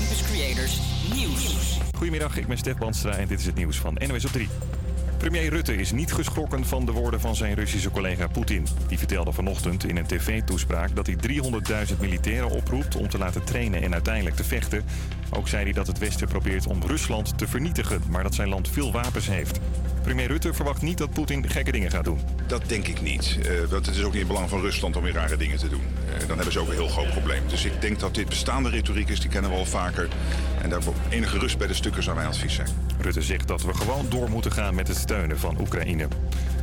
Creators Nieuws. Goedemiddag, ik ben Stef Bandstra en dit is het nieuws van NWS op 3. Premier Rutte is niet geschrokken van de woorden van zijn Russische collega Poetin. Die vertelde vanochtend in een tv-toespraak dat hij 300.000 militairen oproept om te laten trainen en uiteindelijk te vechten. Ook zei hij dat het Westen probeert om Rusland te vernietigen, maar dat zijn land veel wapens heeft. Premier Rutte verwacht niet dat Poetin gekke dingen gaat doen. Dat denk ik niet. Uh, want het is ook niet in belang van Rusland om weer rare dingen te doen. Uh, dan hebben ze ook een heel groot probleem. Dus ik denk dat dit bestaande retoriek is, die kennen we al vaker. En daar enige rust bij de stukken zou mijn advies zijn. Rutte zegt dat we gewoon door moeten gaan met het steunen van Oekraïne.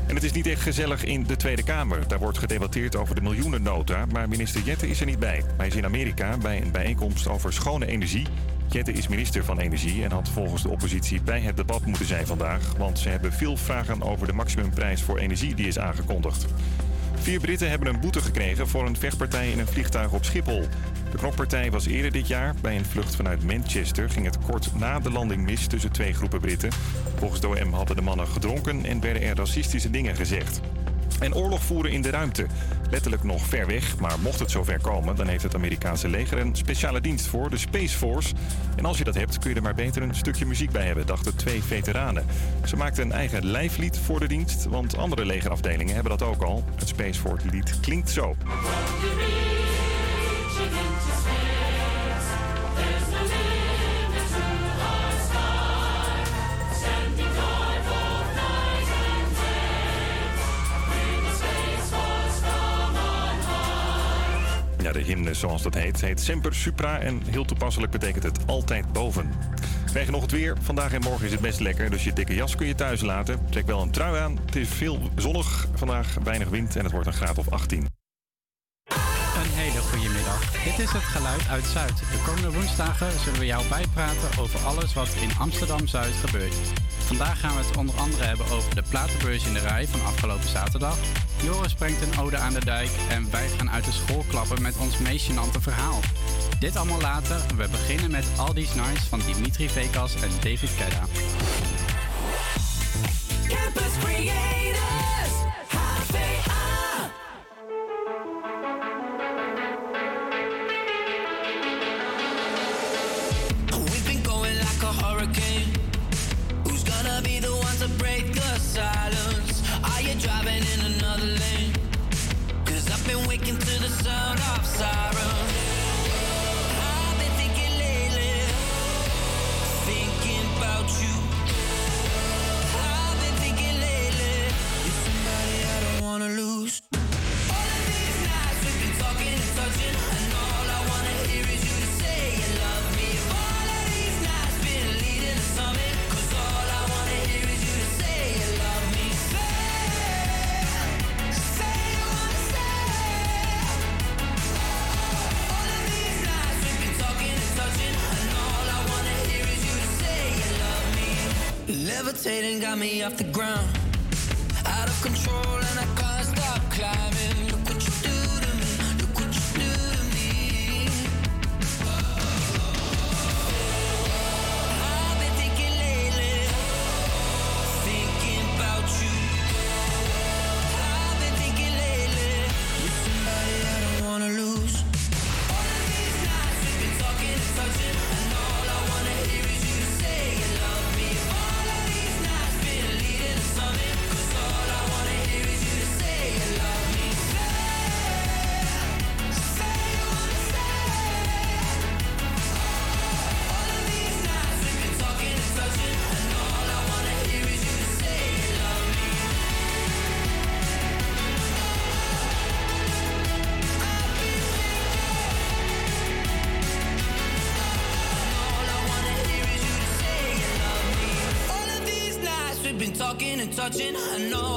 En het is niet echt gezellig in de Tweede Kamer. Daar wordt gedebatteerd over de miljoenennota, maar minister Jette is er niet bij. Hij is in Amerika bij een bijeenkomst over schone energie. Jette is minister van Energie en had volgens de oppositie bij het debat moeten zijn vandaag. Want ze hebben veel vragen over de maximumprijs voor energie die is aangekondigd. Vier Britten hebben een boete gekregen voor een vechtpartij in een vliegtuig op Schiphol. De knokpartij was eerder dit jaar. Bij een vlucht vanuit Manchester ging het kort na de landing mis tussen twee groepen Britten. Volgens de OM hadden de mannen gedronken en werden er racistische dingen gezegd. En oorlog voeren in de ruimte. Letterlijk nog ver weg, maar mocht het zover komen, dan heeft het Amerikaanse leger een speciale dienst voor, de Space Force. En als je dat hebt, kun je er maar beter een stukje muziek bij hebben, dachten twee veteranen. Ze maakten een eigen lijflied voor de dienst, want andere legerafdelingen hebben dat ook al. Het Space Force lied klinkt zo. De hymne, zoals dat heet, heet Semper Supra en heel toepasselijk betekent het altijd boven. Krijg nog het weer? Vandaag en morgen is het best lekker, dus je dikke jas kun je thuis laten. Trek wel een trui aan. Het is veel zonnig vandaag, weinig wind en het wordt een graad of 18. Een hele goede middag. Dit is het geluid uit Zuid. De komende woensdagen zullen we jou bijpraten over alles wat in Amsterdam Zuid gebeurt. Vandaag gaan we het onder andere hebben over de platenbeurs in de rij van afgelopen zaterdag. Joris brengt een ode aan de dijk en wij gaan uit de school klappen met ons meest verhaal. Dit allemaal later. We beginnen met All These Nights van Dimitri Vegas en David Kedda. Campus Creators, outside touching, and all I wanna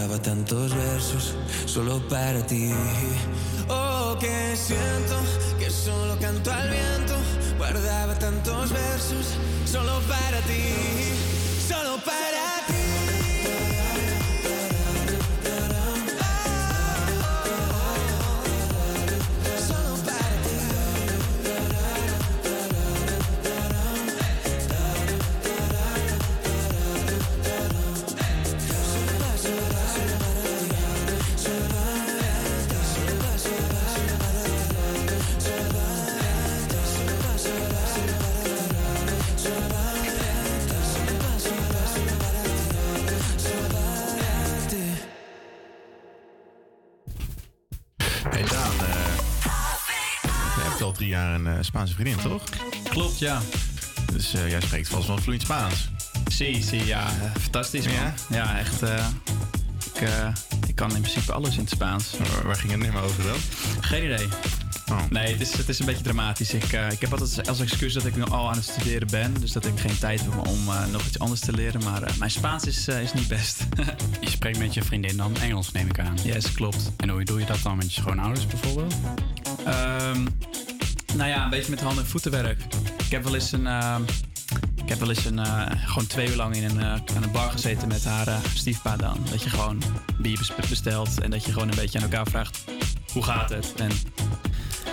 Guardaba tantos versos solo para ti. Oh, que siento que solo canto al viento. Guardaba tantos versos solo para ti. Solo para jaar een eh, Spaanse vriendin, toch? Klopt, ja. Dus eh, jij spreekt vast wel vloeiend Spaans. Zie, zie, ja. Fantastisch, man. Ja? Ja, echt. eh, ik, eh, ik kan in principe alles in het Spaans. Waar, waar ging het nummer over dan? Geen idee. Oh. Nee, het is, het is een beetje dramatisch. Ik, eh, ik heb altijd als excuus dat ik nu al aan het studeren ben. Dus dat ik geen tijd heb om eh, nog iets anders te leren. Maar eh, mijn Spaans is, is niet best. Je spreekt met je vriendin dan Engels, neem ik aan. yes, klopt. En hoe doe je dat dan met je schoonouders bijvoorbeeld? Ehm, nou ja, een beetje met handen- en voetenwerk. Ik heb wel eens een. ehm, ik heb wel eens een, eh, gewoon twee uur lang in een, eh, aan een bar gezeten met haar eh, stiefpa dan. Dat je gewoon bier bes- bestelt en dat je gewoon een beetje aan elkaar vraagt hoe gaat het? En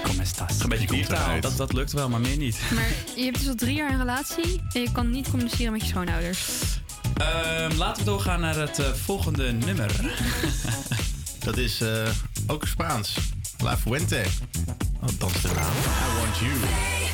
Kom eens tas. een beetje biertaal, dat, dat lukt wel, maar meer niet. Maar je hebt dus al drie jaar een relatie en je kan niet communiceren met je schoonouders. Ehm, laten we doorgaan naar het volgende nummer. Dat is eh, ook Spaans. La Fuente. Oh, dat is de naam. I Want You.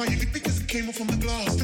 Now you think this came off from the glass.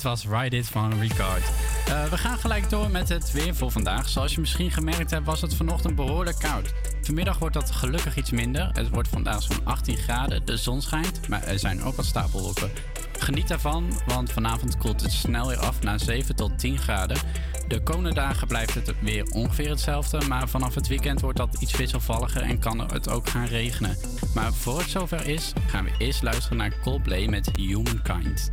dit was Ride It van Ricard. Eh, we gaan gelijk door met het weer voor vandaag. Zoals je misschien gemerkt hebt, was het vanochtend behoorlijk koud. Vanmiddag wordt dat gelukkig iets minder. Het wordt vandaag zo'n 18 graden. De zon schijnt, maar er zijn ook wat stapelwolken. Geniet daarvan, want vanavond koelt het snel weer af naar 7 tot 10 graden. De komende dagen blijft het weer ongeveer hetzelfde, maar vanaf het weekend wordt dat iets wisselvalliger en kan het ook gaan regenen. Maar voor het zover is, gaan we eerst luisteren naar Coldplay met Humankind.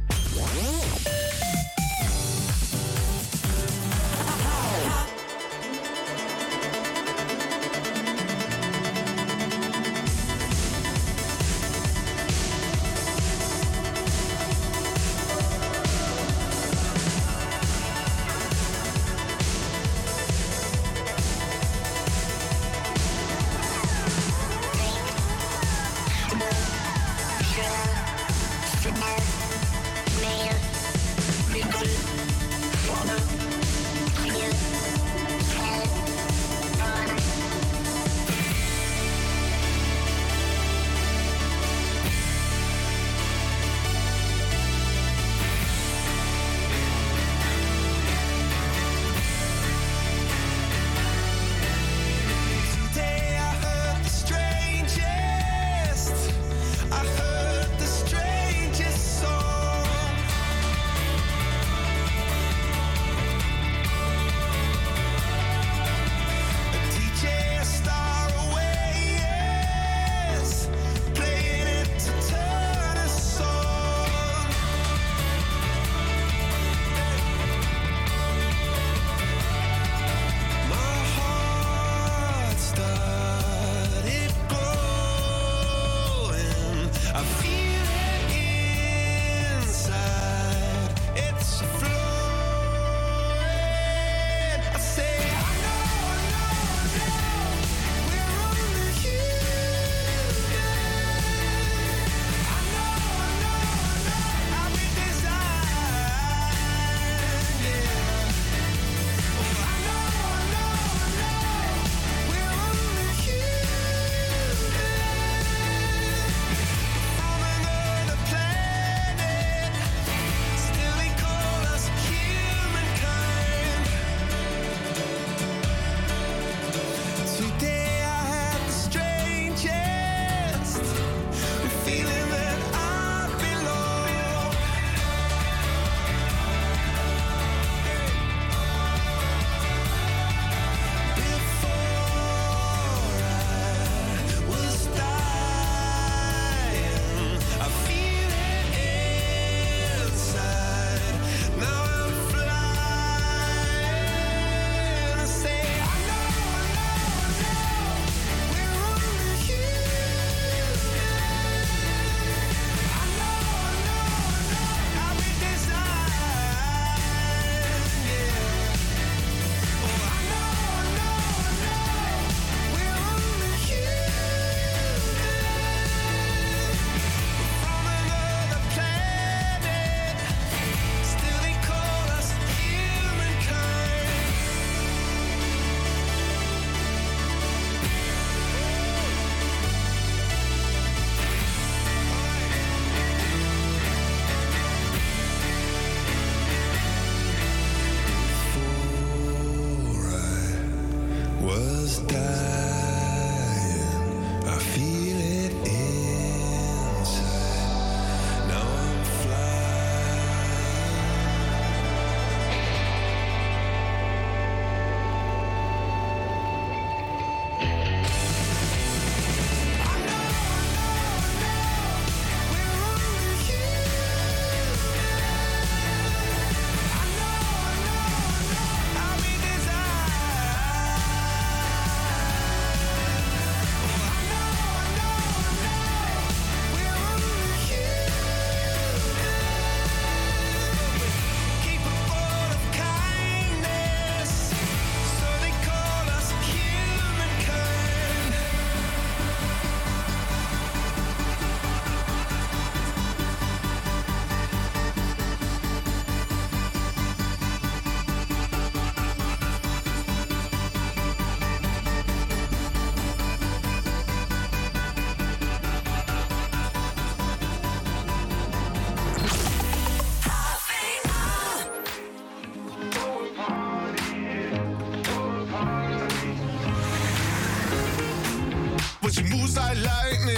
lightning,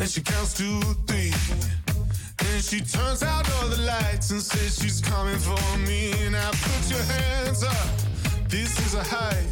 and she counts to three. And she turns out all the lights and says she's coming for me. Now put your hands up, this is a high.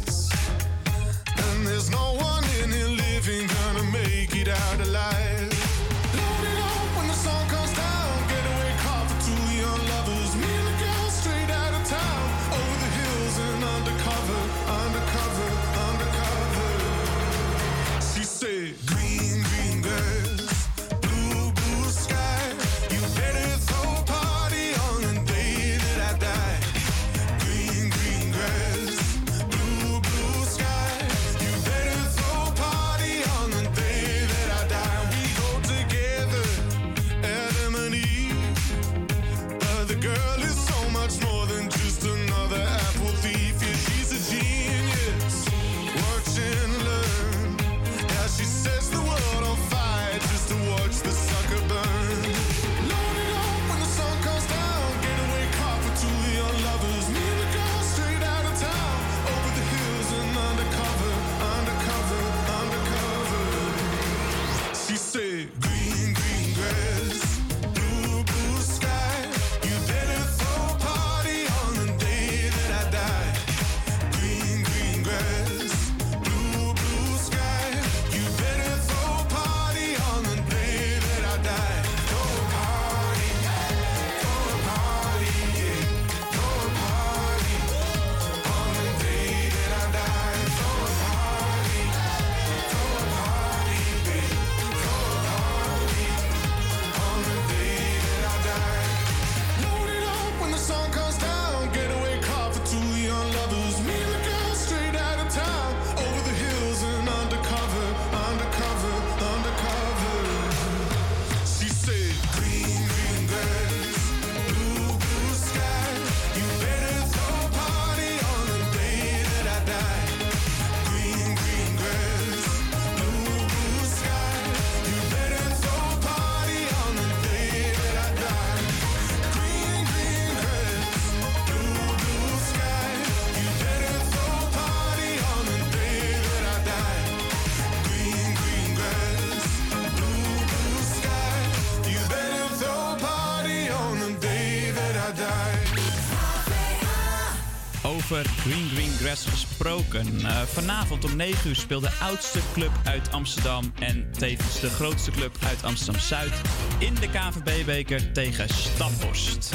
over Green Green Grass gesproken. Eh, vanavond om 9 uur speelt de oudste club uit Amsterdam en tevens de grootste club uit Amsterdam Zuid in de KVB-beker tegen Staphorst.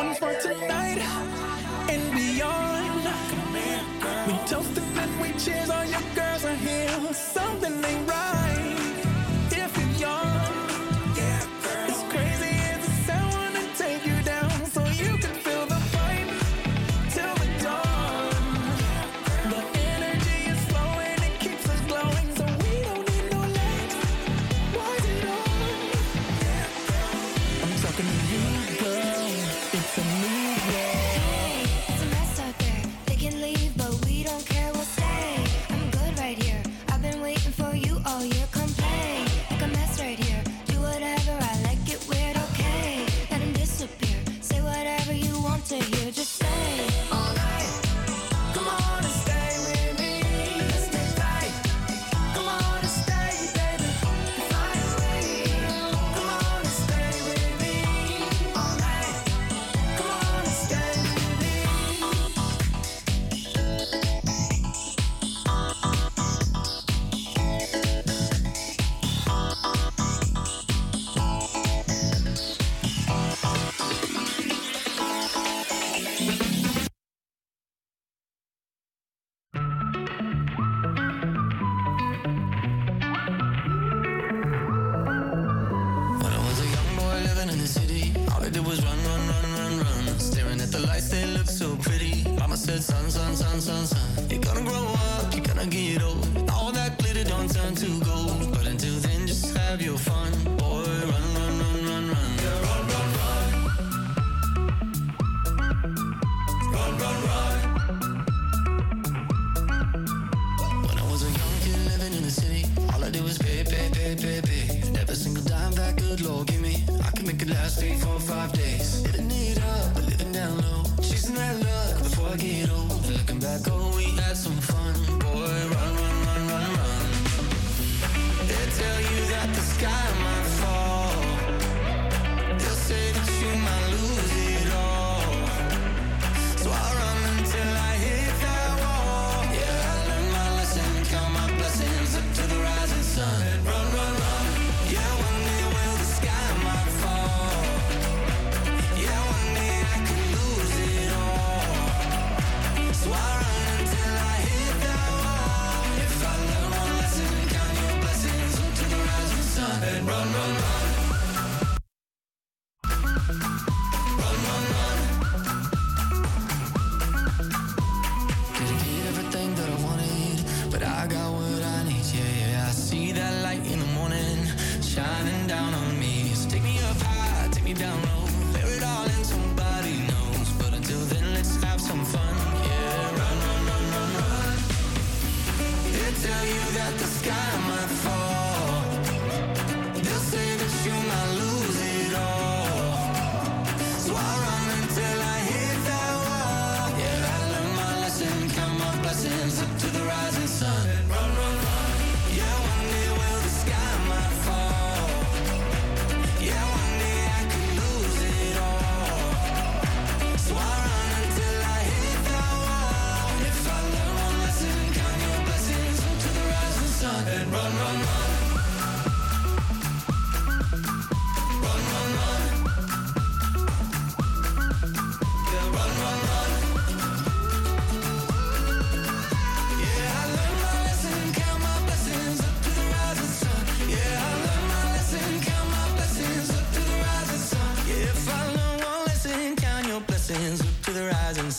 one for tonight and beyond. We toasted and we cheers, all your girls are here. Something ain't right.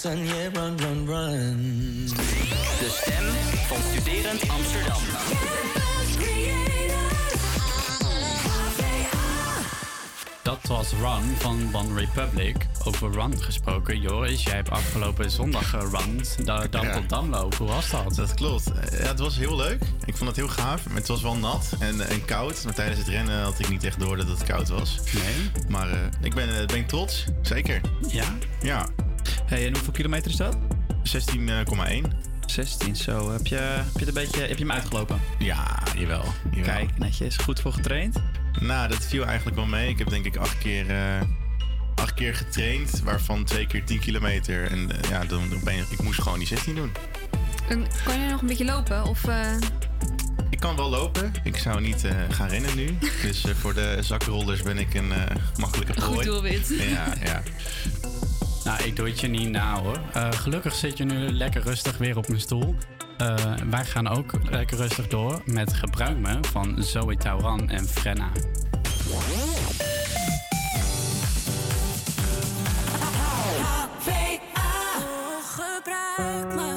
Sun, yeah, run, run, run. De stem van Studerend Amsterdam. Dat was Run van One Republic. Over Run gesproken. Joris, jij hebt afgelopen zondag gerund. Da dan Ja. tot. Hoe was dat? Dat klopt. Ja, het was heel leuk. Ik vond het heel gaaf. Maar het was wel nat en, en koud. Maar tijdens het rennen had ik niet echt door dat het koud was. Nee. Maar eh, ik ben, eh, ben ik trots. Zeker. Ja? Ja. Hey, en hoeveel kilometer is dat? 16,1. 16, zo. Heb je, heb je, het een beetje, heb je hem uitgelopen? Ja, jawel. jawel. Kijk, netjes. Goed voor getraind? Nou, dat viel eigenlijk wel mee. Ik heb denk ik acht keer, eh, acht keer getraind, waarvan twee keer 10 kilometer. En eh, ja, dan, dan ben je, ik moest gewoon die 16 doen. En Kan je nog een beetje lopen? Of, eh, Ik kan wel lopen. Ik zou niet eh, gaan rennen nu. Dus eh, voor de zakrollers ben ik een eh, makkelijke Een goed prooi. doelwit. Ja, ja. Nou, ik doe het je niet na hoor. Eh, gelukkig zit je nu lekker rustig weer op mijn stoel. Eh, wij gaan ook lekker rustig door met Gebruik Me van Zoe Tauran en Frenna. Gebruik me.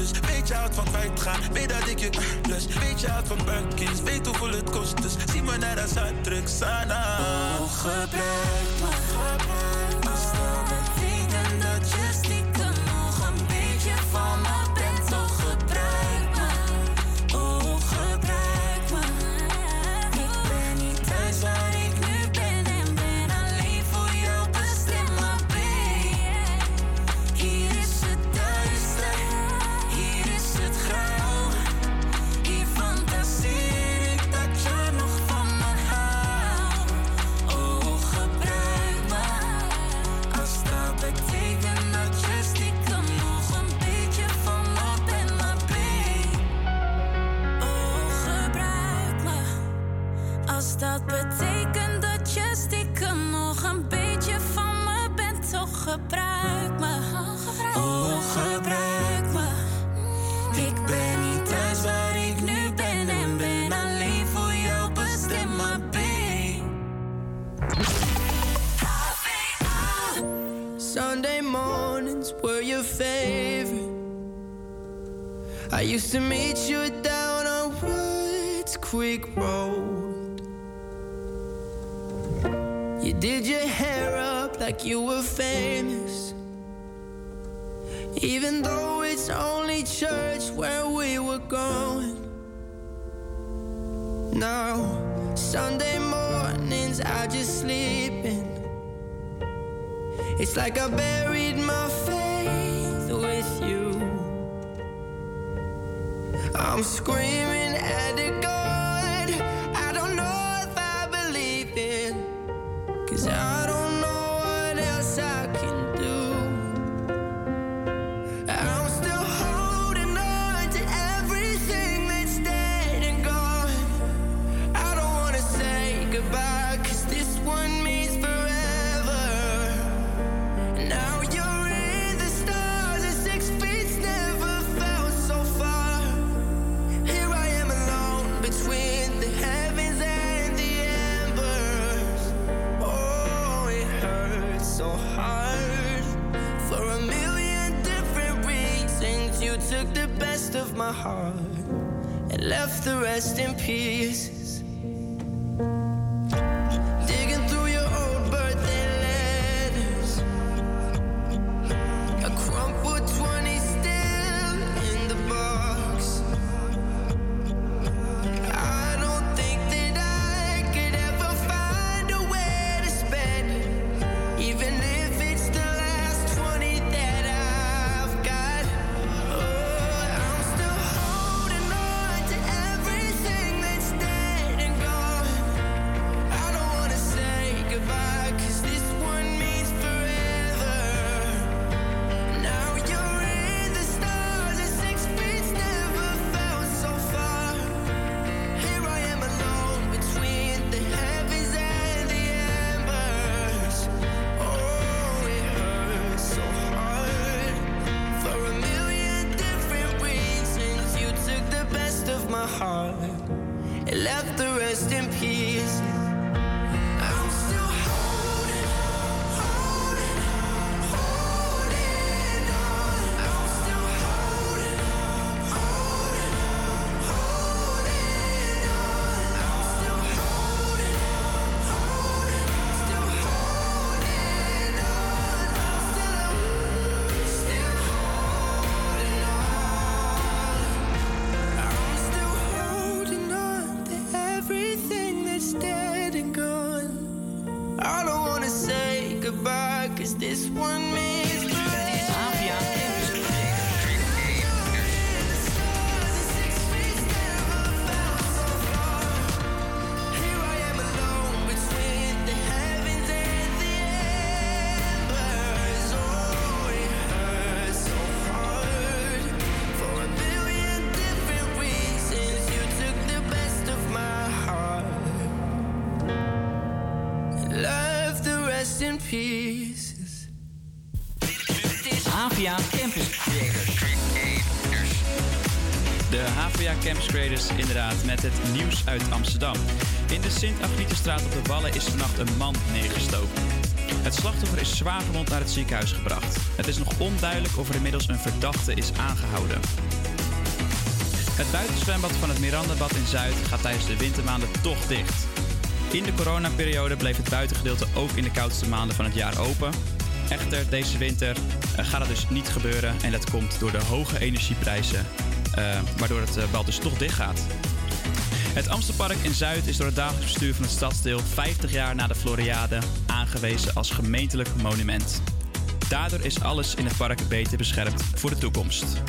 Dus weet je houdt van kwijtgaan, weet dat ik je lust. Weet je houdt van buikjes, weet hoeveel het kost. Dus zie me net als uitdruk, Sana. Oh, gebruik I used to meet you down on Woods Creek Road. You did your hair up like you were famous. Even though it's only church where we were going. Now, Sunday mornings, I just sleep in. It's like I buried my faith with you. I'm screaming at the God heart and left the rest in pieces. Inderdaad met het nieuws uit Amsterdam. In de Sint-Agnietenstraat op de Wallen is vannacht een man neergestoken. Het slachtoffer is zwaar gewond naar het ziekenhuis gebracht. Het is nog onduidelijk of er inmiddels een verdachte is aangehouden. Het buitenzwembad van het Mirandabad in Zuid gaat tijdens de wintermaanden toch dicht. In de coronaperiode bleef het buitengedeelte ook in de koudste maanden van het jaar open. Echter, deze winter eh, gaat het dus niet gebeuren en dat komt door de hoge energieprijzen, waardoor het eh, bad dus toch dicht gaat. Het Amstelpark in Zuid is door het dagelijks bestuur van het stadsdeel 50 jaar na de Floriade aangewezen als gemeentelijk monument. Daardoor is alles in het park beter beschermd voor de toekomst.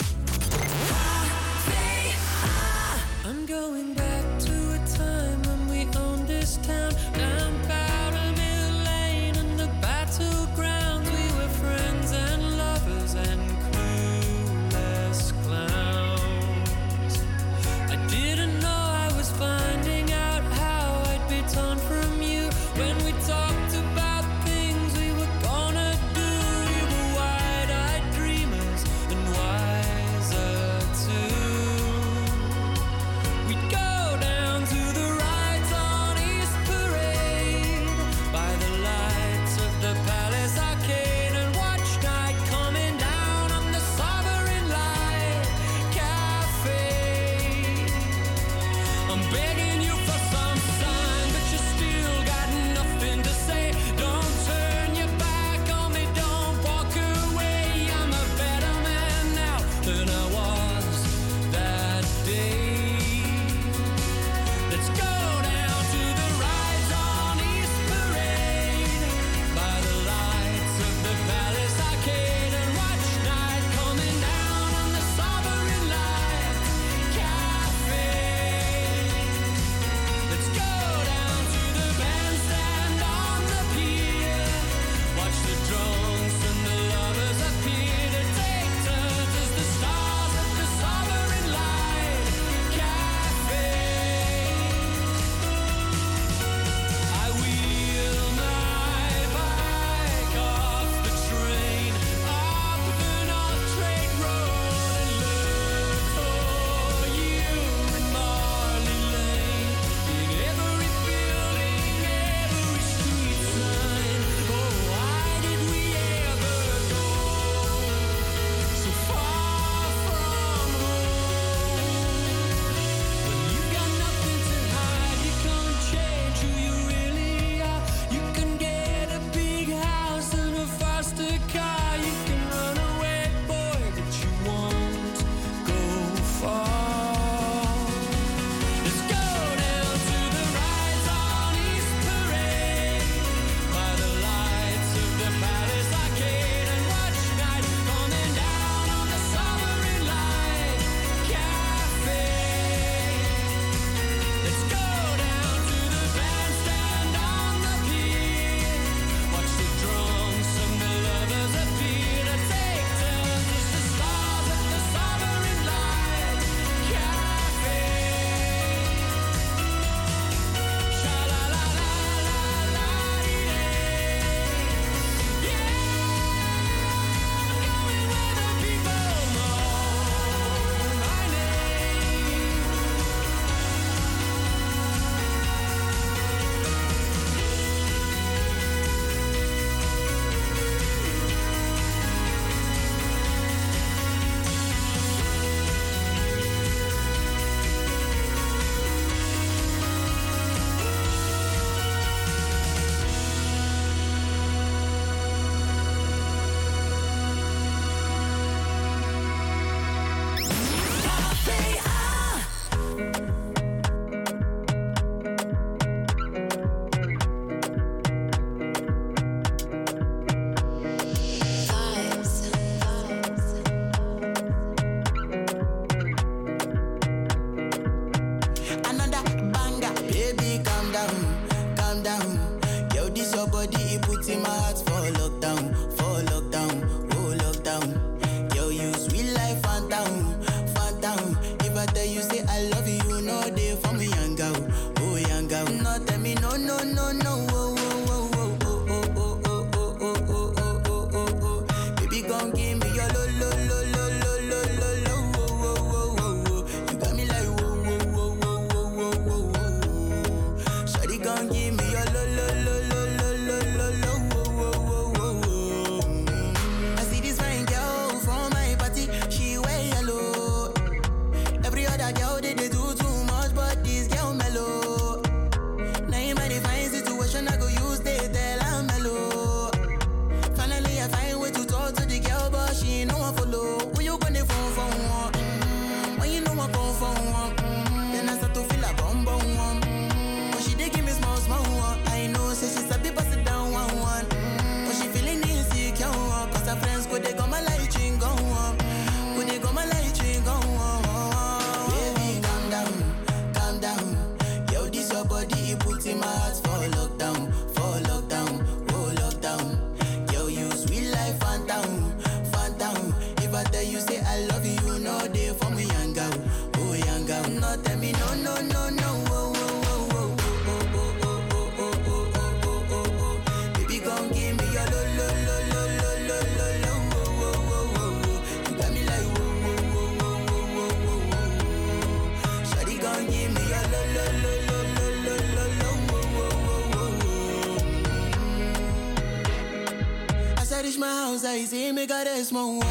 that is.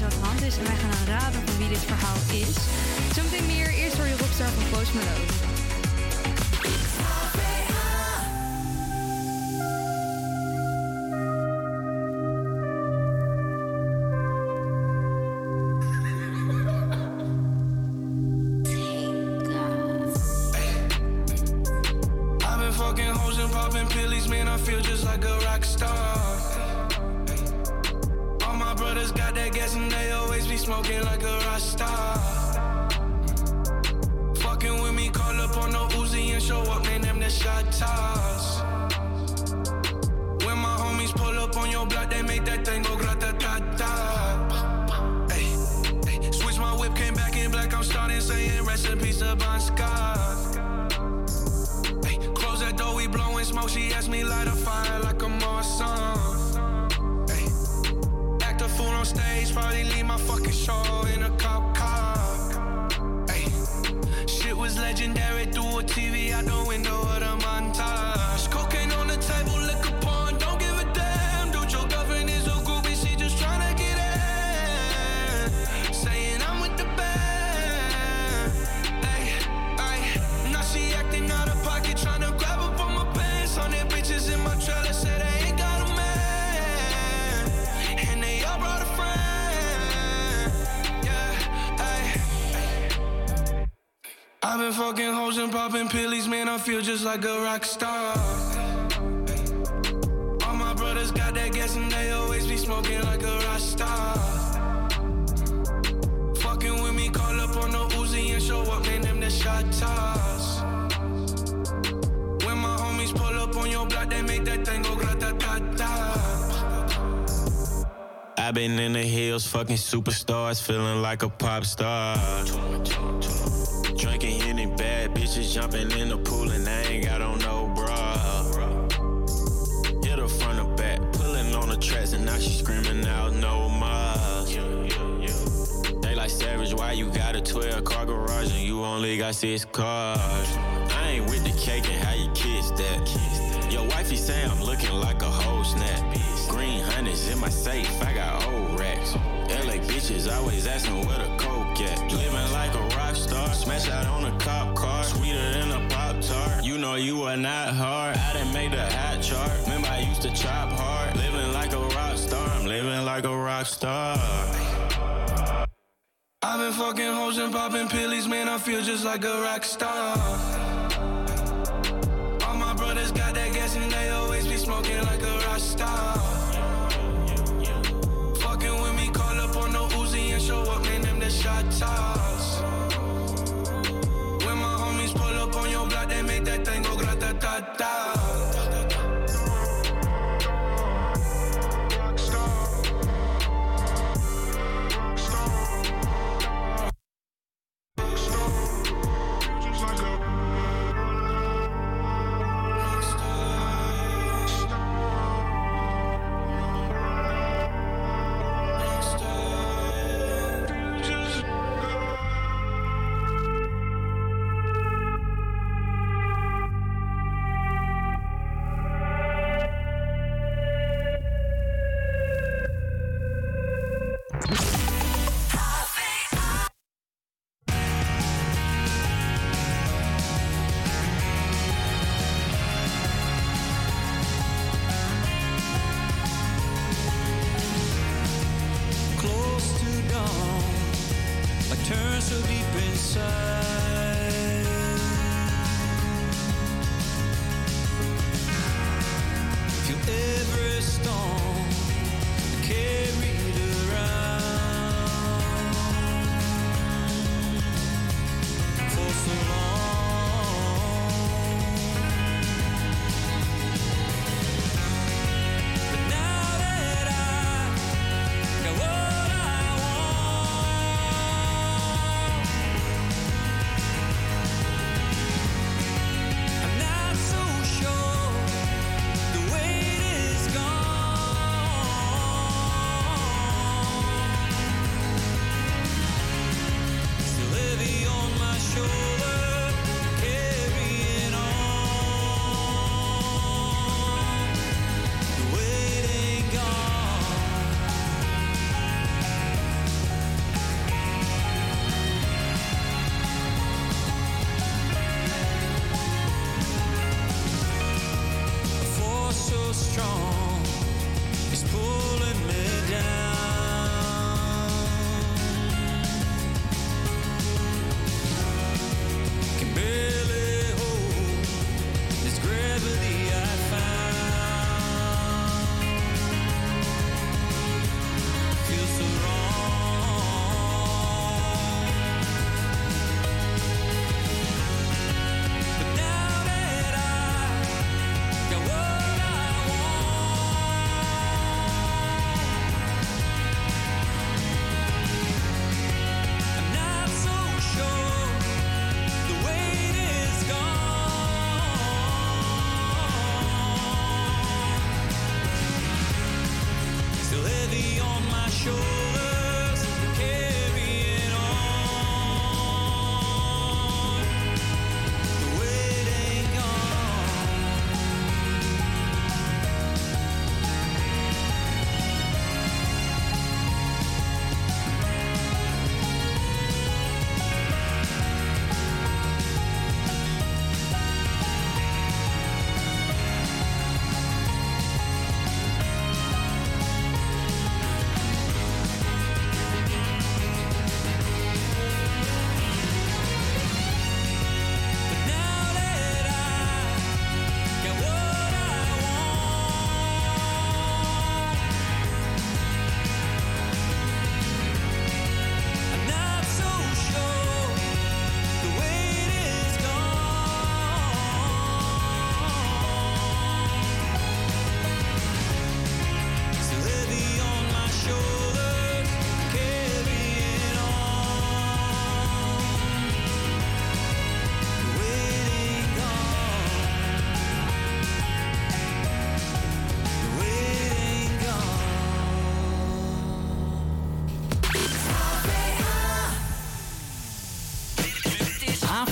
wat hand is en wij gaan aan raden van wie dit verhaal is. Zometeen meer, eerst door je rockstar van Post Malone. Fucking superstars, feeling like a pop star. Drinking any bad bitches, jumping in the pool, and I ain't got on no bra. Hit her front or back, pulling on the tracks, and now she screaming out no more. They like savage, why you got a 12 car garage and you only got six cars? Say I'm looking like a whole snap. Green hundreds in my safe, I got old racks. LA bitches always asking where the coke at. Living like a rock star, smash out on a cop car, sweeter than a pop tart. You know you are not hard. I done made the hot chart. Remember I used to chop hard. Living like a rock star, I'm living like a rock star. I've been fucking hoes and popping pillies, man. I feel just like a rock star. time. You.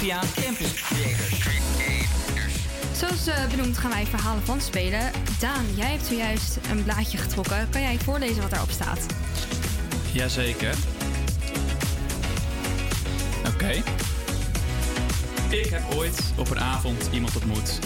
APA Campus Creators. Zoals eh, benoemd gaan wij verhalen van spelen. Daan, jij hebt zojuist een blaadje getrokken. Kan jij voorlezen wat daarop staat? Jazeker. Oké. Ik heb ooit op een avond iemand ontmoet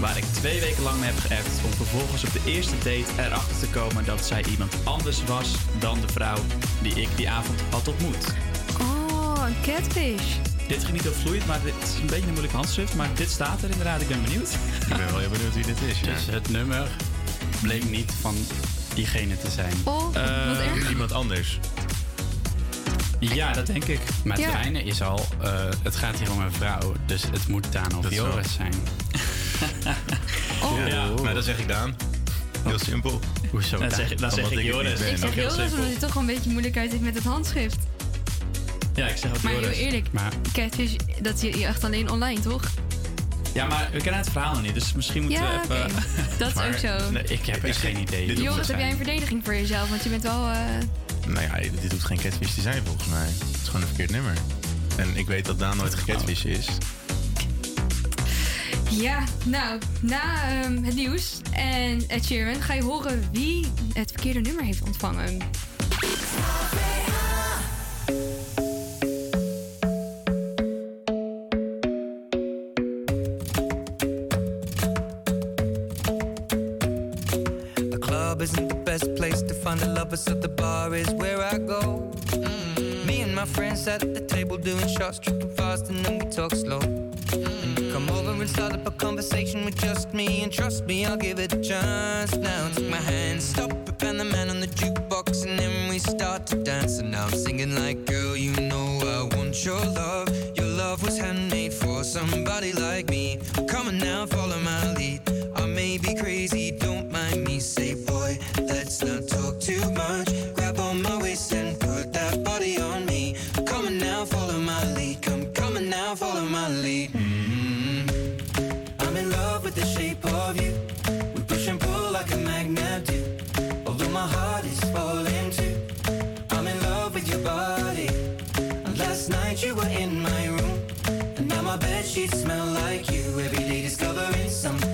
waar ik twee weken lang mee heb geappt om vervolgens op de eerste date erachter te komen dat zij iemand anders was dan de vrouw die ik die avond had ontmoet. Oh, een catfish. Dit ging niet heel vloeiend, maar dit is een beetje een moeilijk handschrift, maar dit staat er inderdaad. Ik ben benieuwd. Ik ben wel heel benieuwd wie dit is. Ja. Dus het nummer bleek niet van diegene te zijn. Oh, wat Eh. Iemand anders. Ja, dat denk ik. Maar het Ja. fijne is al, eh, het gaat hier om een vrouw, dus het moet Daan of Joris zijn. Oh, Ja, maar dat zeg ik Daan. Heel simpel. Hoezo Dan Daan? zeg, dan zeg Omdat ik ik Joris. ben. ik zeg Joris omdat hij toch wel een beetje moeilijkheid heeft met het handschrift. Ja, ik zeg ook Maar heel Joris. eerlijk, Maar catfish, dat zie je echt alleen online, toch? Ja, maar we kennen het verhaal nog niet, dus misschien moeten Ja, we even... Dat is Maar- ook zo. nee, ik heb echt geen idee. dit wie Joris, het heb jij een verdediging voor jezelf? Want je bent wel... eh, Nou ja, dit hoeft geen catfish te zijn volgens mij. Het is gewoon een verkeerd nummer. En ik weet dat Daan nooit gecatfish is. Ja, nou, na ehm, het nieuws en Ed Sheeran ga je horen wie het verkeerde nummer heeft ontvangen. At the table doing shots, tripping fast, and then we talk slow. You come over and start up a conversation with just me, and trust me, I'll give it a chance. Now take my hand, stop lead. Mm. I'm in love with the shape of you. We push and pull like a magnet do. Although my heart is falling too. I'm in love with your body. And last night you were in my room. And now my bed sheets smell like you. Every day discovering something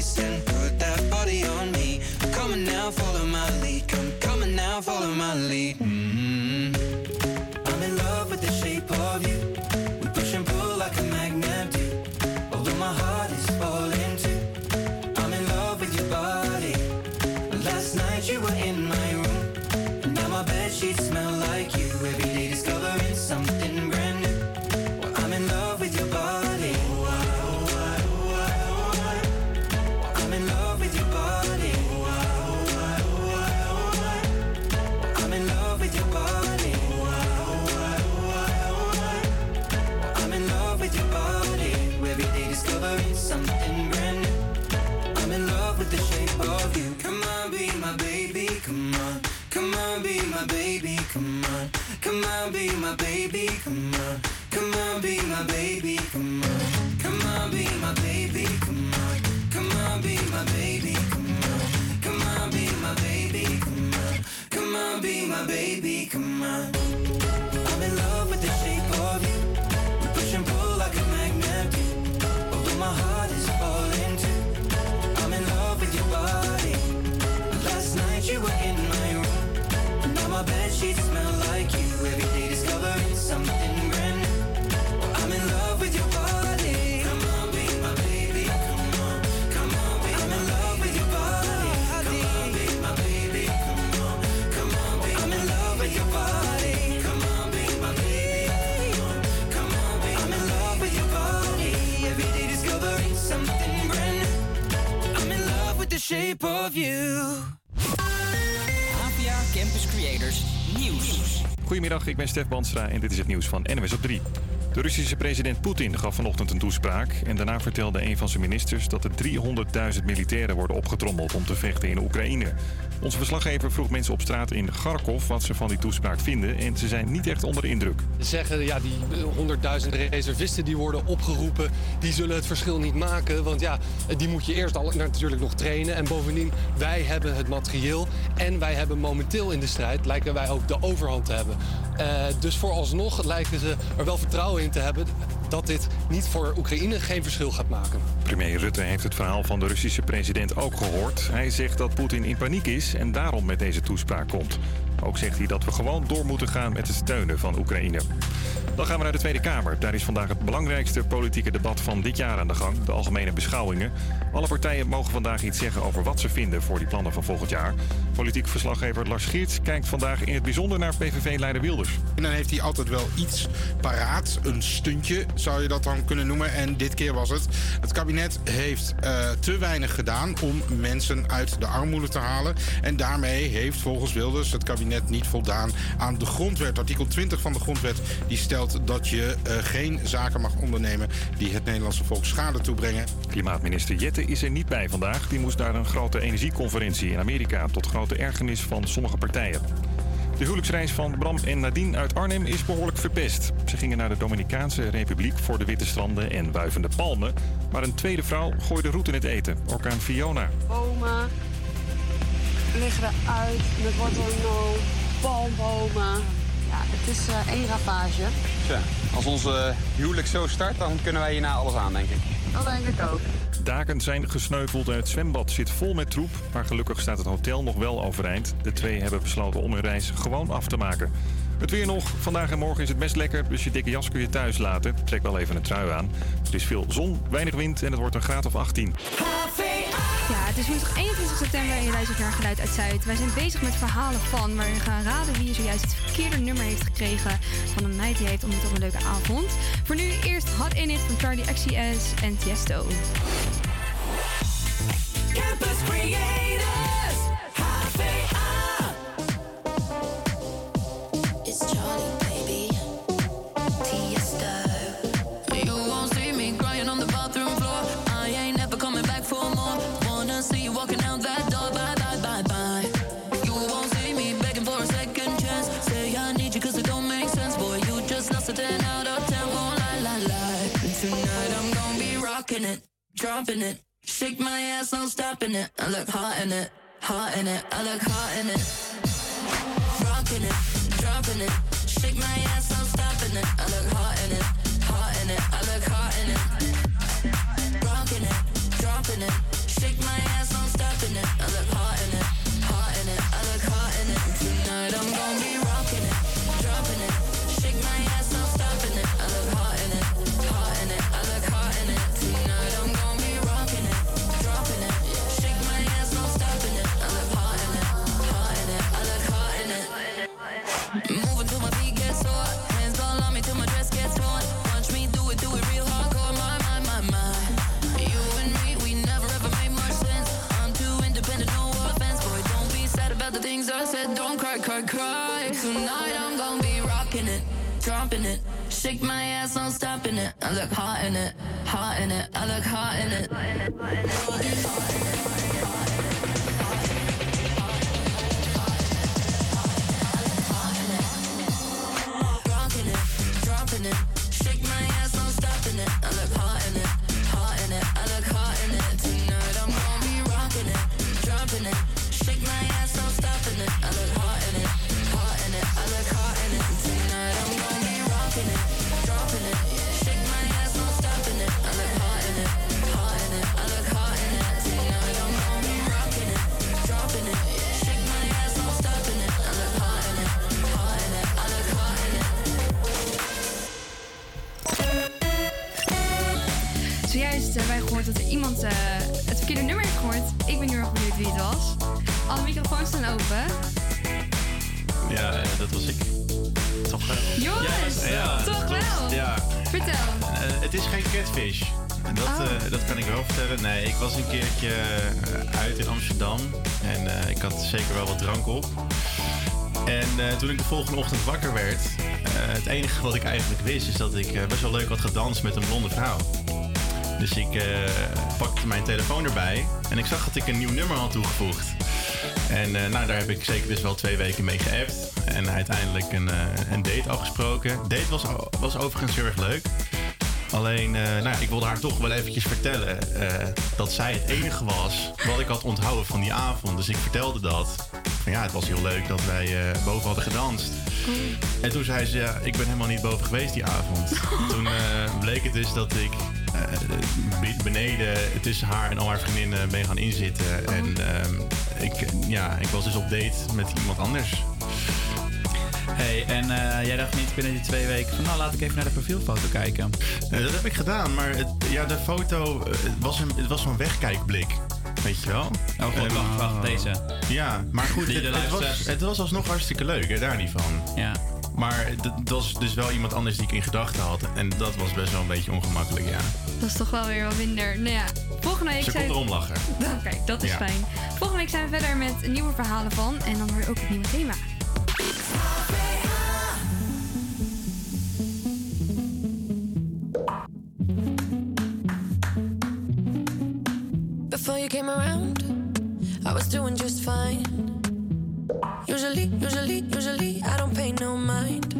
And put that body on me. Come on now, follow my lead. Come, on now, follow my lead. My baby, come on. Come on, be my baby, come on. Come on, be my baby, come on. Come on, be my baby, come on. Come on, be my baby, come on. Come on, be my baby, come on. Come on, be my baby, come on. I'm in love with the shape of you. We push and pull like a magnet do. Although my heart is falling too. I'm in love with your body. Last night you were in I'm in love with your body. Come on, be my baby. Come on, come on, I'm in love with your body. Come on, be my baby. Come on, come on, I'm in love with your body. Come on, be my baby. Come on, come on, I'm in love with your body. Every day discovering something brand new. I'm in love with the shape of you. Campus Creators Nieuws. Goedemiddag, ik ben Stef Banstra en dit is het nieuws van NWS op 3. De Russische president Poetin gaf vanochtend een toespraak en daarna vertelde een van zijn ministers dat er 300.000 militairen worden opgetrommeld om te vechten in Oekraïne. Onze verslaggever vroeg mensen op straat in Kharkov wat ze van die toespraak vinden en ze zijn niet echt onder de indruk. Ze zeggen, ja, die honderdduizend reservisten die worden opgeroepen, die zullen het verschil niet maken. Want ja, die moet je eerst al natuurlijk nog trainen. En bovendien, wij hebben het materieel en wij hebben momenteel in de strijd, lijken wij ook de overhand te hebben. Eh, dus vooralsnog lijken ze er wel vertrouwen in te hebben dat dit niet voor Oekraïne geen verschil gaat maken. Premier Rutte heeft het verhaal van de Russische president ook gehoord. Hij zegt dat Poetin in paniek is en daarom met deze toespraak komt. Ook zegt hij dat we gewoon door moeten gaan met het steunen van Oekraïne. Dan gaan we naar de Tweede Kamer. Daar is vandaag het belangrijkste politieke debat van dit jaar aan de gang. De algemene beschouwingen. Alle partijen mogen vandaag iets zeggen over wat ze vinden voor die plannen van volgend jaar. Politiek verslaggever Lars Geerts kijkt vandaag in het bijzonder naar PVV-leider Wilders. En dan heeft hij altijd wel iets paraat. Een stuntje zou je dat dan kunnen noemen. En dit keer was het. Het kabinet heeft eh, te weinig gedaan om mensen uit de armoede te halen. En daarmee heeft volgens Wilders het kabinet niet voldaan aan de grondwet. Artikel 20 van de grondwet die stelt dat je eh, geen zaken mag ondernemen die het Nederlandse volk schade toebrengen. Klimaatminister Jette is er niet bij vandaag. Die moest naar een grote energieconferentie in Amerika. Tot grote ergernis van sommige partijen. De huwelijksreis van Bram en Nadine uit Arnhem is behoorlijk verpest. Ze gingen naar de Dominicaanse Republiek voor de witte stranden en wuivende palmen. Maar een tweede vrouw gooide roet in het eten. Orkaan Fiona. Bomen liggen eruit met watermeloen, palmbomen. Ja, het is eh, één ravage. Tja, als onze huwelijk zo start, dan kunnen wij hierna alles aan, denk ik. Dat denk ik ook. Daken zijn gesneuveld en het zwembad zit vol met troep. Maar gelukkig staat het hotel nog wel overeind. De twee hebben besloten om hun reis gewoon af te maken. Het weer nog. Vandaag en morgen is het best lekker, dus je dikke jas kun je thuis laten. Trek wel even een trui aan. Het is veel zon, weinig wind en het wordt een graad of 18. Ja, het is woensdag 21 september en je luistert naar Geluid uit Zuid. Wij zijn bezig met verhalen van, waar we gaan raden wie zojuist het verkeerde nummer heeft gekregen van een meid die heeft ontmoet op een leuke avond. Voor nu eerst Hot In It van Charlie XCS en Tiesto. Campus Creators, dropping it. Shake my ass, no stopping it. I look hot in it, hot in it. I look hot in it. Rocking it, dropping it. Shake my ass, no stopping it. I look hot in it, hot in it. I look hot in it. Rocking it, dropping it. Shake my ass, no stopping it. I look hot in it, hot in it. I look hot in it. Tonight I'm gonna be Don't cry, cry, cry. Tonight I'm gonna be rocking it, dropping it. Shake my ass, no stopping it. I look hot in it, hot in it. I look hot in it. Rocking it, dropping it. Shake iemand eh, het verkeerde nummer heeft gehoord. Ik ben heel erg benieuwd wie het was. Alle microfoons staan open. Ja, eh, dat was ik. Toch wel. Jongens, ja, toch wel. Ja. Vertel. Eh, het is geen catfish. Dat, Oh. dat kan ik wel vertellen. Nee, ik was een keertje uit in Amsterdam. En ik had zeker wel wat drank op. En toen ik de volgende ochtend wakker werd... het enige wat ik eigenlijk wist... is dat ik best wel leuk had gedanst met een blonde vrouw. Dus ik eh, pakte mijn telefoon erbij. En ik zag dat ik een nieuw nummer had toegevoegd. En eh, nou, daar heb ik zeker dus wel twee weken mee geappt. En uiteindelijk een, eh, een date afgesproken. Date was, was overigens heel erg leuk. Alleen, nou, ik wilde haar toch wel eventjes vertellen dat zij het enige was wat ik had onthouden van die avond. Dus ik vertelde dat. Van, ja, het was heel leuk dat wij eh, boven hadden gedanst. En toen zei ze, ja, ik ben helemaal niet boven geweest die avond. toen eh, bleek het dus dat ik eh, be- beneden tussen haar en al haar vriendinnen ben gaan inzitten. En ehm, ik, ja, ik was dus op date met iemand anders. Hey, en eh, jij dacht niet binnen die twee weken van nou laat ik even naar de profielfoto kijken. Eh, dat heb ik gedaan, maar het, ja, de foto het was, een, het was zo'n wegkijkblik. Weet je wel? Oh, god, En- wacht, wacht, deze. Ja, maar goed, Die het, was, het was alsnog hartstikke leuk, hè, daar niet van. Ja. Maar dat was dus wel iemand anders die ik in gedachten had. En dat was best wel een beetje ongemakkelijk, ja. Dat is toch wel weer wat minder. Nou ja, volgende week Ze zijn kon erom lachen. Oké, dat is Ja. fijn. Volgende week zijn we verder met nieuwe verhalen van. En dan hoor je ook het nieuwe thema. Came around, I was doing just fine. Usually, usually, usually, I don't pay no mind.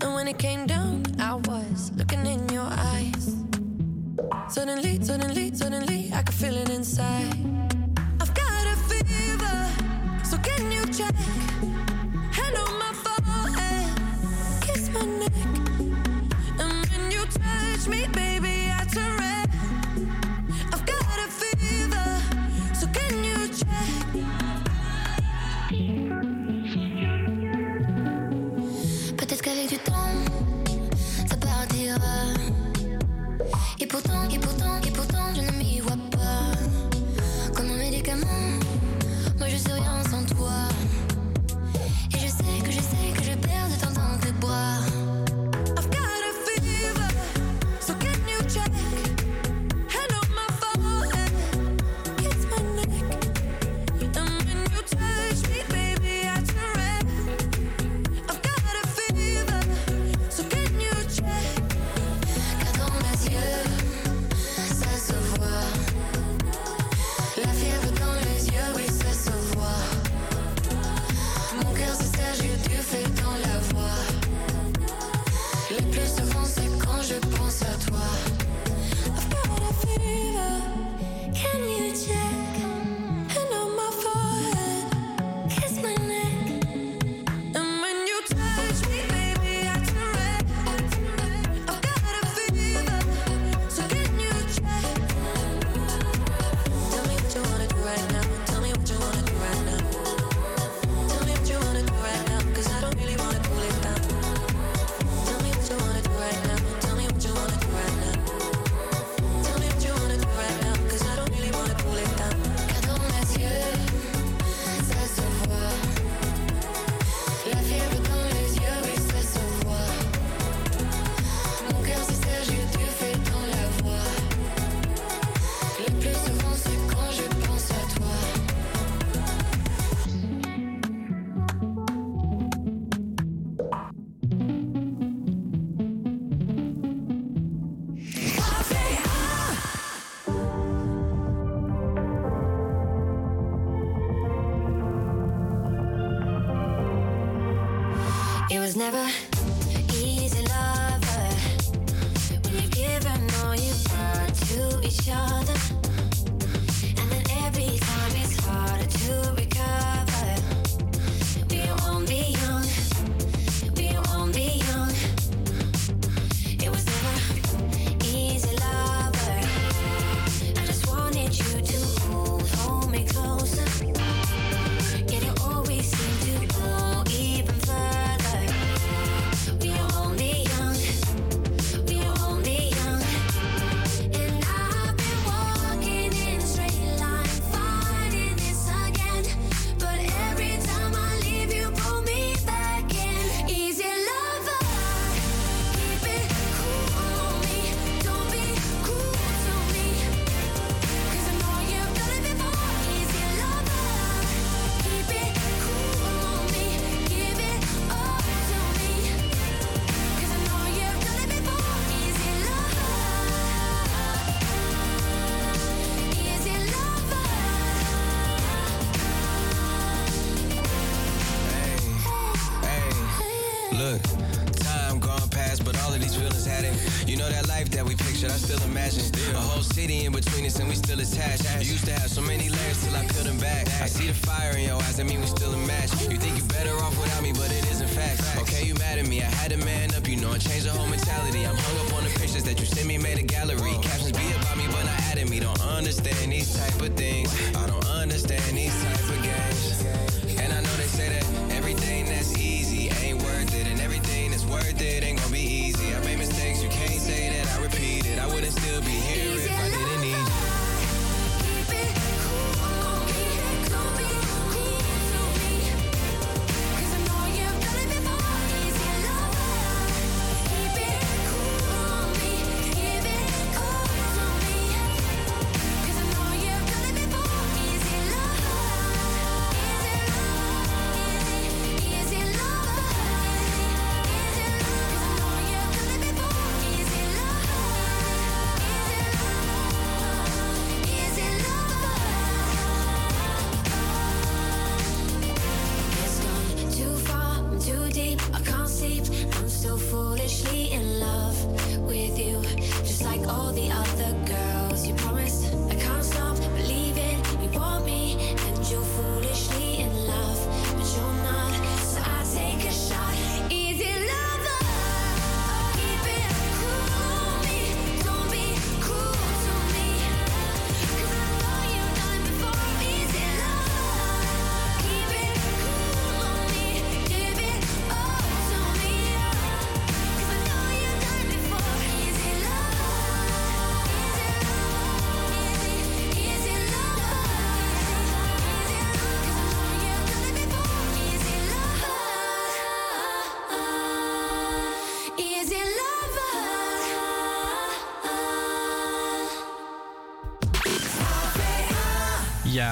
And when it came down, I was looking in your eyes. Suddenly, suddenly, suddenly, I could feel it inside. I've got a fever, so can you check? Hand on my forehead, kiss my neck. And when you touch me, baby, never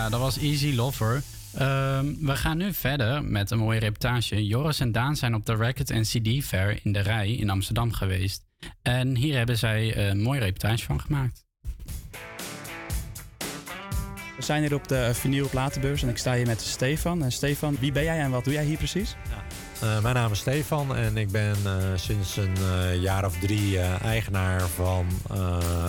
Ja, dat was Easy Lover. Ehm, we gaan nu verder met een mooie reportage. Joris en Daan zijn op de Record en CD Fair in de Rij in Amsterdam geweest. En hier hebben zij een mooie reportage van gemaakt. We zijn hier op de vinyl platenbeurs en ik sta hier met Stefan. En Stefan, wie ben jij en wat doe jij hier precies? Eh, mijn naam is Stefan en ik ben eh, sinds een eh, jaar of drie eigenaar van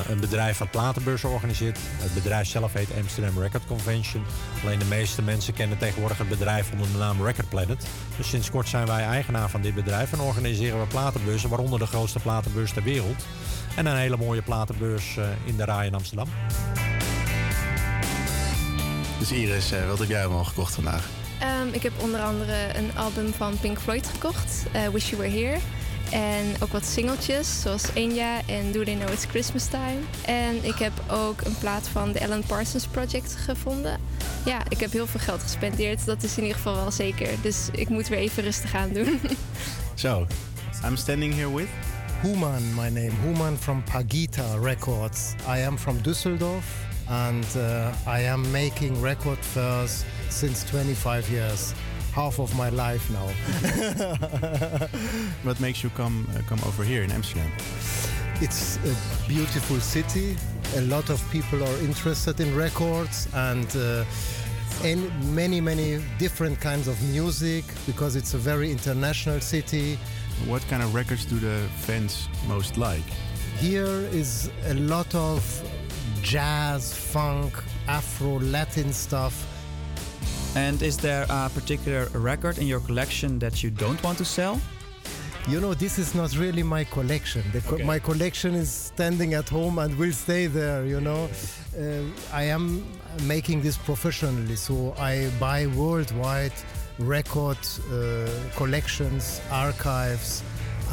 een bedrijf dat platenbeurzen organiseert. Het bedrijf zelf heet Amsterdam Record Convention. Alleen de meeste mensen kennen tegenwoordig het bedrijf onder de naam Record Planet. Dus sinds kort zijn wij eigenaar van dit bedrijf en organiseren we platenbeurzen, waaronder de grootste platenbeurs ter wereld. En een hele mooie platenbeurs in de Rai in Amsterdam. Dus Iris, wat heb jij allemaal gekocht vandaag? Ehm, ik heb onder andere een album van Pink Floyd gekocht, eh, Wish You Were Here. En ook wat singeltjes, zoals Enya en Do They Know It's Christmas Time. En ik heb ook een plaat van de Alan Parsons Project gevonden. Ja, ik heb heel veel geld gespendeerd, dat is in ieder geval wel zeker. Dus ik moet weer even rustig aan doen. So, I'm standing here with... Human, my name. Human from Pagita Records. I am from Düsseldorf and uh, I am making record fairs since 25 years. Half of my life now. What makes you come, uh, come over here in Amsterdam? It's a beautiful city. A lot of people are interested in records and uh, in many, many different kinds of music because it's a very international city. What kind of records do the fans most like? Here is a lot of jazz, funk, Afro, Latin stuff. And is there a particular record in your collection that you don't want to sell? You know, this is not really my collection. The co- My collection is standing at home and will stay there, you know. Uh, I am making this professionally, so I buy worldwide record uh, collections, archives,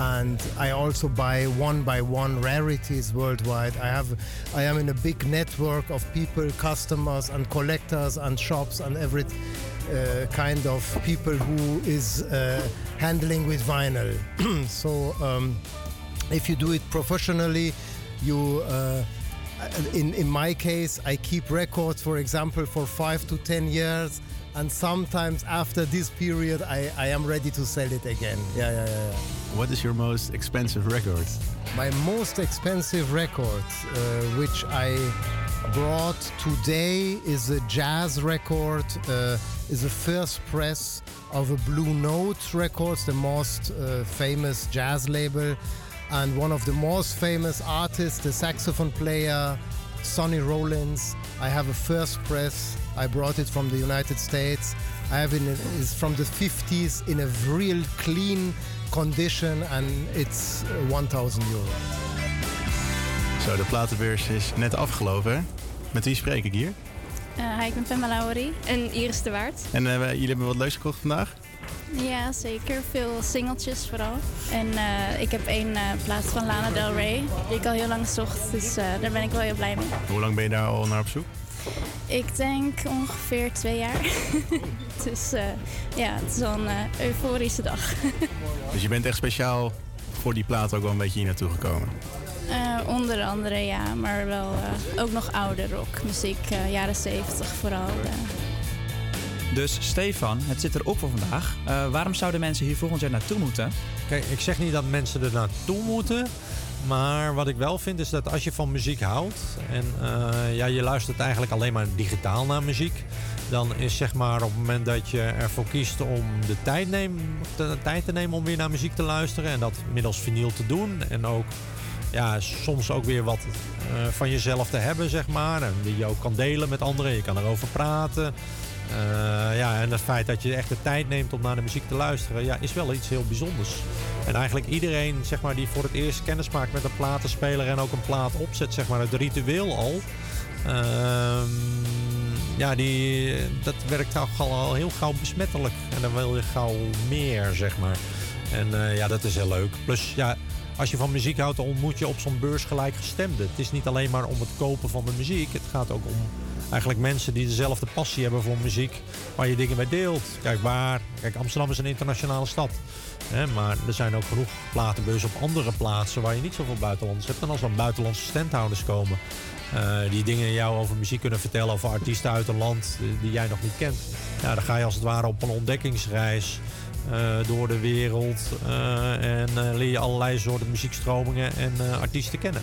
and I also buy one by one rarities worldwide. I have, I am in a big network of people, customers, and collectors, and shops, and every uh, kind of people who is uh, handling with vinyl. so um, if you do it professionally, you. Uh, in, in my case, I keep records, for example, for five to ten years, and sometimes after this period, I, I am ready to sell it again. Yeah, yeah, yeah. yeah. What is your most expensive record? My most expensive record, uh, which I brought today is a jazz record, uh, is the first press of a Blue Note Records, the most uh, famous jazz label, and one of the most famous artists, the saxophone player Sonny Rollins. I have a first press. I brought it from the United States. I have it is from the 50s in a real clean condition, and it's uh, 1,000 euro. Zo, de platenbeurs is net afgelopen. hè? Met wie spreek ik hier? Eh, hi, ik ben Pamela Laurie. En Iris de Waard. En eh, jullie hebben wat leuks gekocht vandaag? Ja, zeker. Veel singeltjes vooral. En eh, ik heb één eh, plaat van Lana Del Rey, die ik al heel lang zocht. Dus eh, daar ben ik wel heel blij mee. Hoe lang ben je daar al naar op zoek? Ik denk ongeveer twee jaar. dus eh, ja, het is wel een eh, euforische dag. Dus je bent echt speciaal voor die plaat ook wel een beetje hier naartoe gekomen. Eh, onder andere ja, maar wel eh, ook nog oude rockmuziek, eh, jaren zeventig vooral. Dus Stefan, het zit erop voor vandaag. Eh, waarom zouden mensen hier volgend jaar naartoe moeten? Kijk, ik zeg niet dat mensen er naartoe moeten. Maar wat ik wel vind is dat als je van muziek houdt en eh, ja, je luistert eigenlijk alleen maar digitaal naar muziek, dan is zeg maar op het moment dat je ervoor kiest om de tijd, neem, de tijd te nemen om weer naar muziek te luisteren en dat middels vinyl te doen en ook ja, soms ook weer wat eh, van jezelf te hebben, zeg maar. En die je ook kan delen met anderen. Je kan erover praten. Eh, ja, en het feit dat je echt de tijd neemt om naar de muziek te luisteren, ja, is wel iets heel bijzonders. En eigenlijk iedereen zeg maar, die voor het eerst kennis maakt met een platenspeler en ook een plaat opzet, zeg maar, het ritueel al. ehm, ja, die, dat werkt al, al heel gauw besmettelijk. En dan wil je gauw meer, zeg maar. En eh, ja, dat is heel leuk. Plus, ja, als je van muziek houdt, dan ontmoet je op zo'n beurs gelijkgestemden. Het is niet alleen maar om het kopen van de muziek. Het gaat ook om eigenlijk mensen die dezelfde passie hebben voor muziek. Waar je dingen mee deelt. Kijk, waar... Kijk, Amsterdam is een internationale stad. Hè, maar er zijn ook genoeg platenbeurzen op andere plaatsen waar je niet zoveel buitenlanders hebt. En als dan buitenlandse standhouders komen... eh, die dingen jou over muziek kunnen vertellen over artiesten uit een land eh, die jij nog niet kent. Ja, dan ga je als het ware op een ontdekkingsreis eh, door de wereld. en leer je allerlei soorten muziekstromingen en artiesten kennen.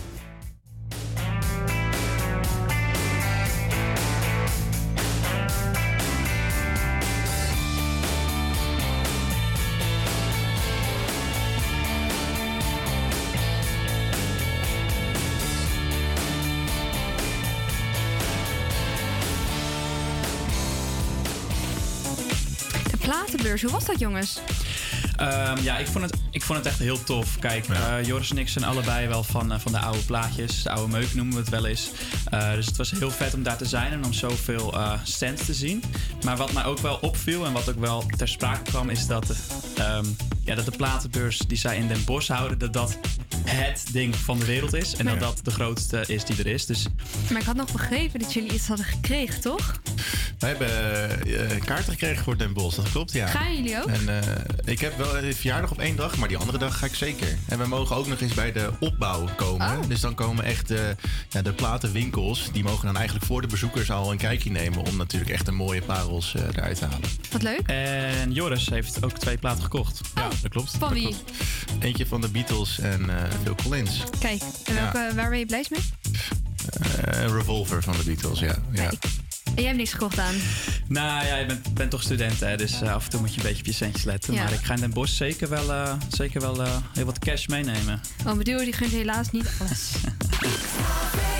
Hoe was dat jongens? Ehm, ja, ik vond, het, ik vond het echt heel tof. Kijk, eh, Joris en ik zijn allebei wel van, eh, van de oude plaatjes. De oude meuk noemen we het wel eens. Eh, dus het was heel vet om daar te zijn en om zoveel eh stands te zien. Maar wat mij ook wel opviel en wat ook wel ter sprake kwam... is dat de, ehm, ja, dat de platenbeurs die zij in Den Bosch houden... dat dat het ding van de wereld is. En dat dat de grootste is die er is. Dus Maar ik had nog begrepen dat jullie iets hadden gekregen, toch? Wij hebben eh, kaarten gekregen voor Den Bosch, dat klopt, ja. Gaan jullie ook? En eh, ik heb wel verjaardag op één dag, maar die andere dag ga ik zeker. En we mogen ook nog eens bij de opbouw komen. Dus dan komen echt de, ja, de platenwinkels, die mogen dan eigenlijk voor de bezoekers al een kijkje nemen... om natuurlijk echt een mooie parels eh, eruit te halen. Wat leuk. En Joris heeft ook twee platen gekocht. Ja, dat klopt. Van wie? Eentje van de Beatles en eh Phil Collins. Kijk, en Ja. waar ben je blij mee? Eh, een revolver van de Beatles, ja. ja. En jij hebt niks gekocht aan. Nou ja, je bent, bent toch student, hè? dus eh, af en toe moet je een beetje op je centjes letten. Ja. Maar ik ga in Den Bosch zeker wel, eh, zeker wel eh, heel wat cash meenemen. Oh, mijn duo die gunt helaas niet alles.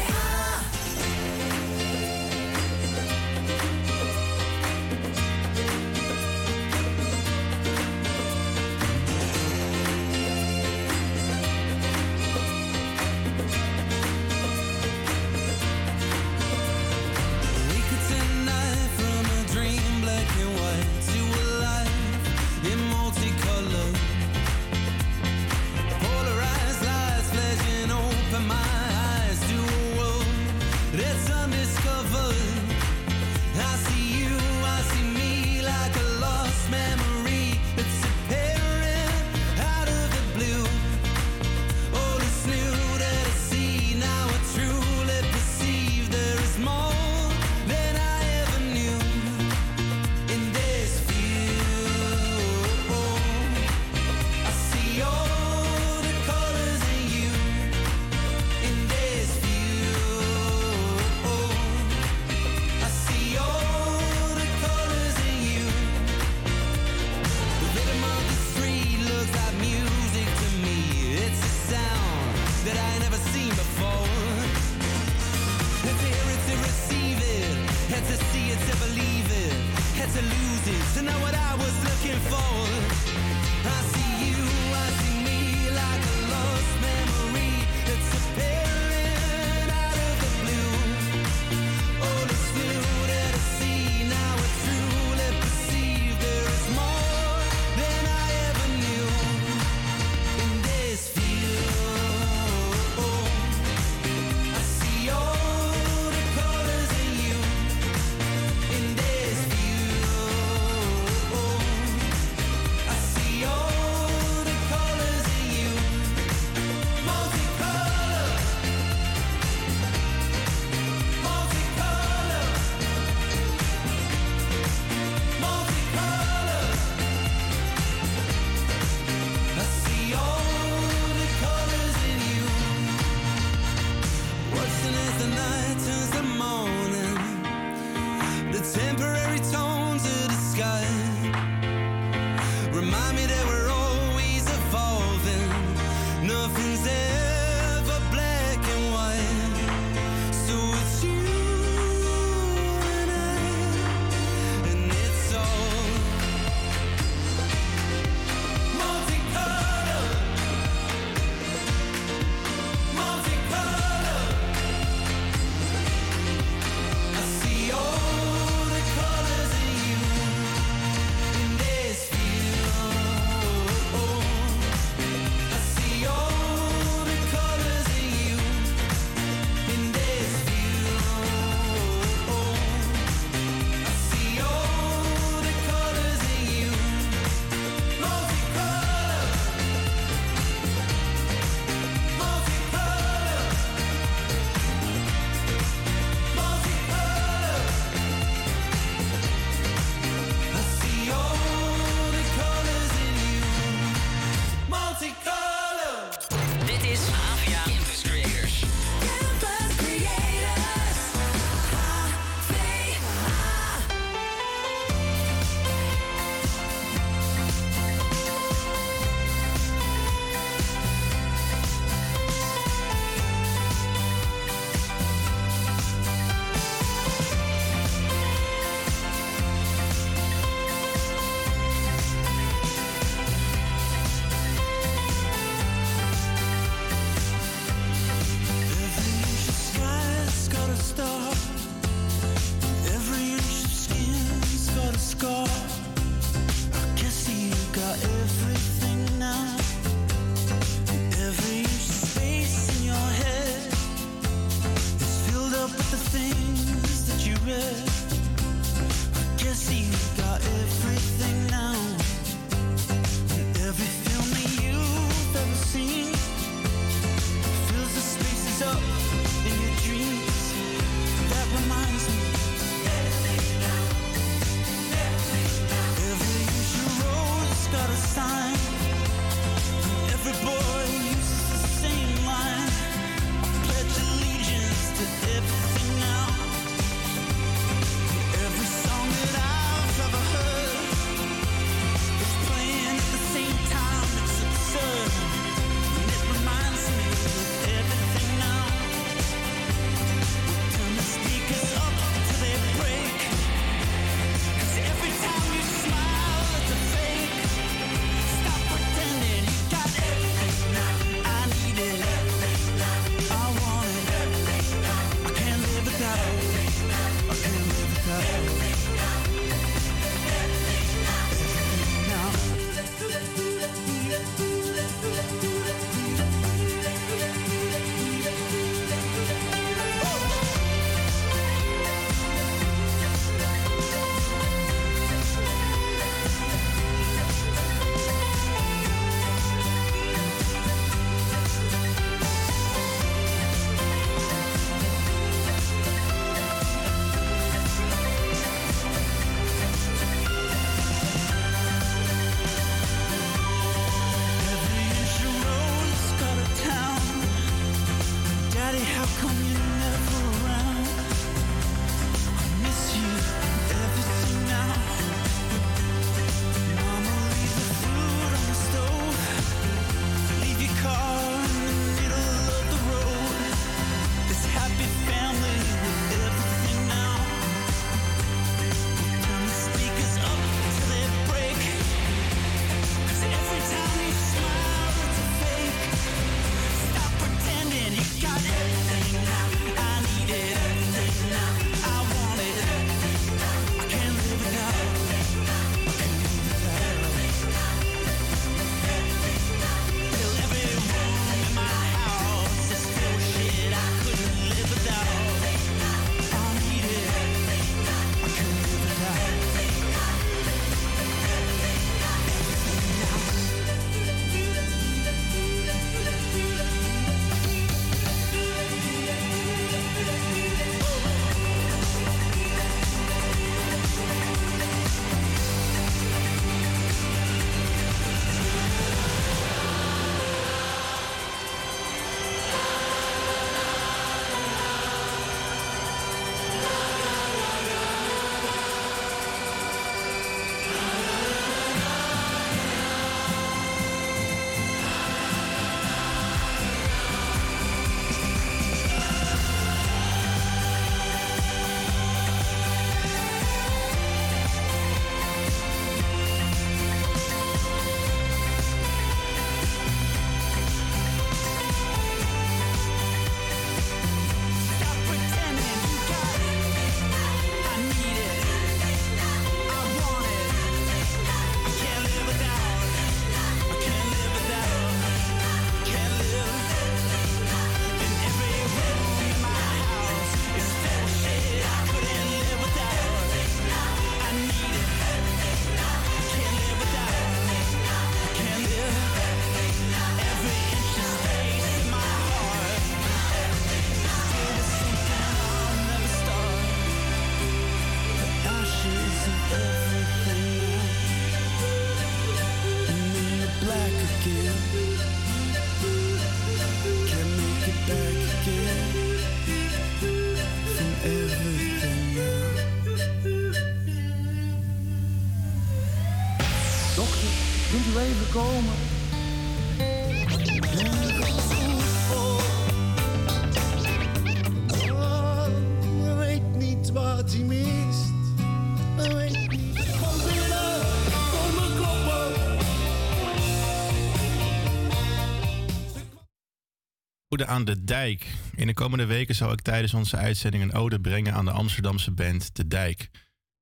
Aan de Dijk. In de komende weken zal ik tijdens onze uitzending een ode brengen aan de Amsterdamse band De Dijk.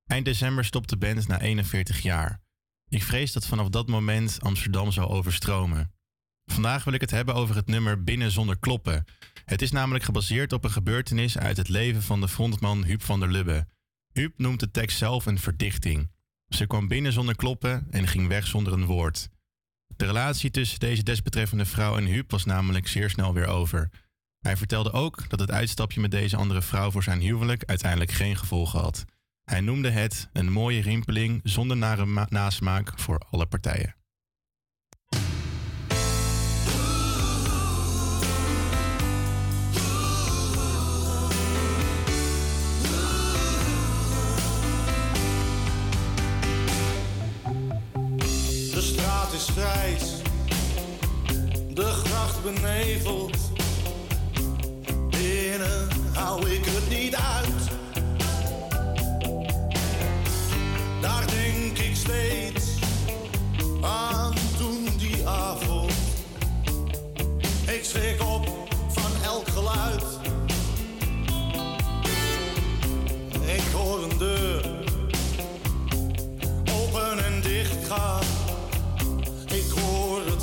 Eind december stopt de band na 41 jaar. Ik vrees dat vanaf dat moment Amsterdam zal overstromen. Vandaag wil ik het hebben over het nummer Binnen zonder kloppen. Het is namelijk gebaseerd op een gebeurtenis uit het leven van de frontman Huub van der Lubbe. Huub noemt de tekst zelf een verdichting. Ze kwam binnen zonder kloppen en ging weg zonder een woord. De relatie tussen deze desbetreffende vrouw en Huub was namelijk zeer snel weer over. Hij vertelde ook dat het uitstapje met deze andere vrouw voor zijn huwelijk uiteindelijk geen gevolgen had. Hij noemde het een mooie rimpeling zonder nare ma- nasmaak voor alle partijen. De gracht beneveld. Binnen hou ik het niet uit.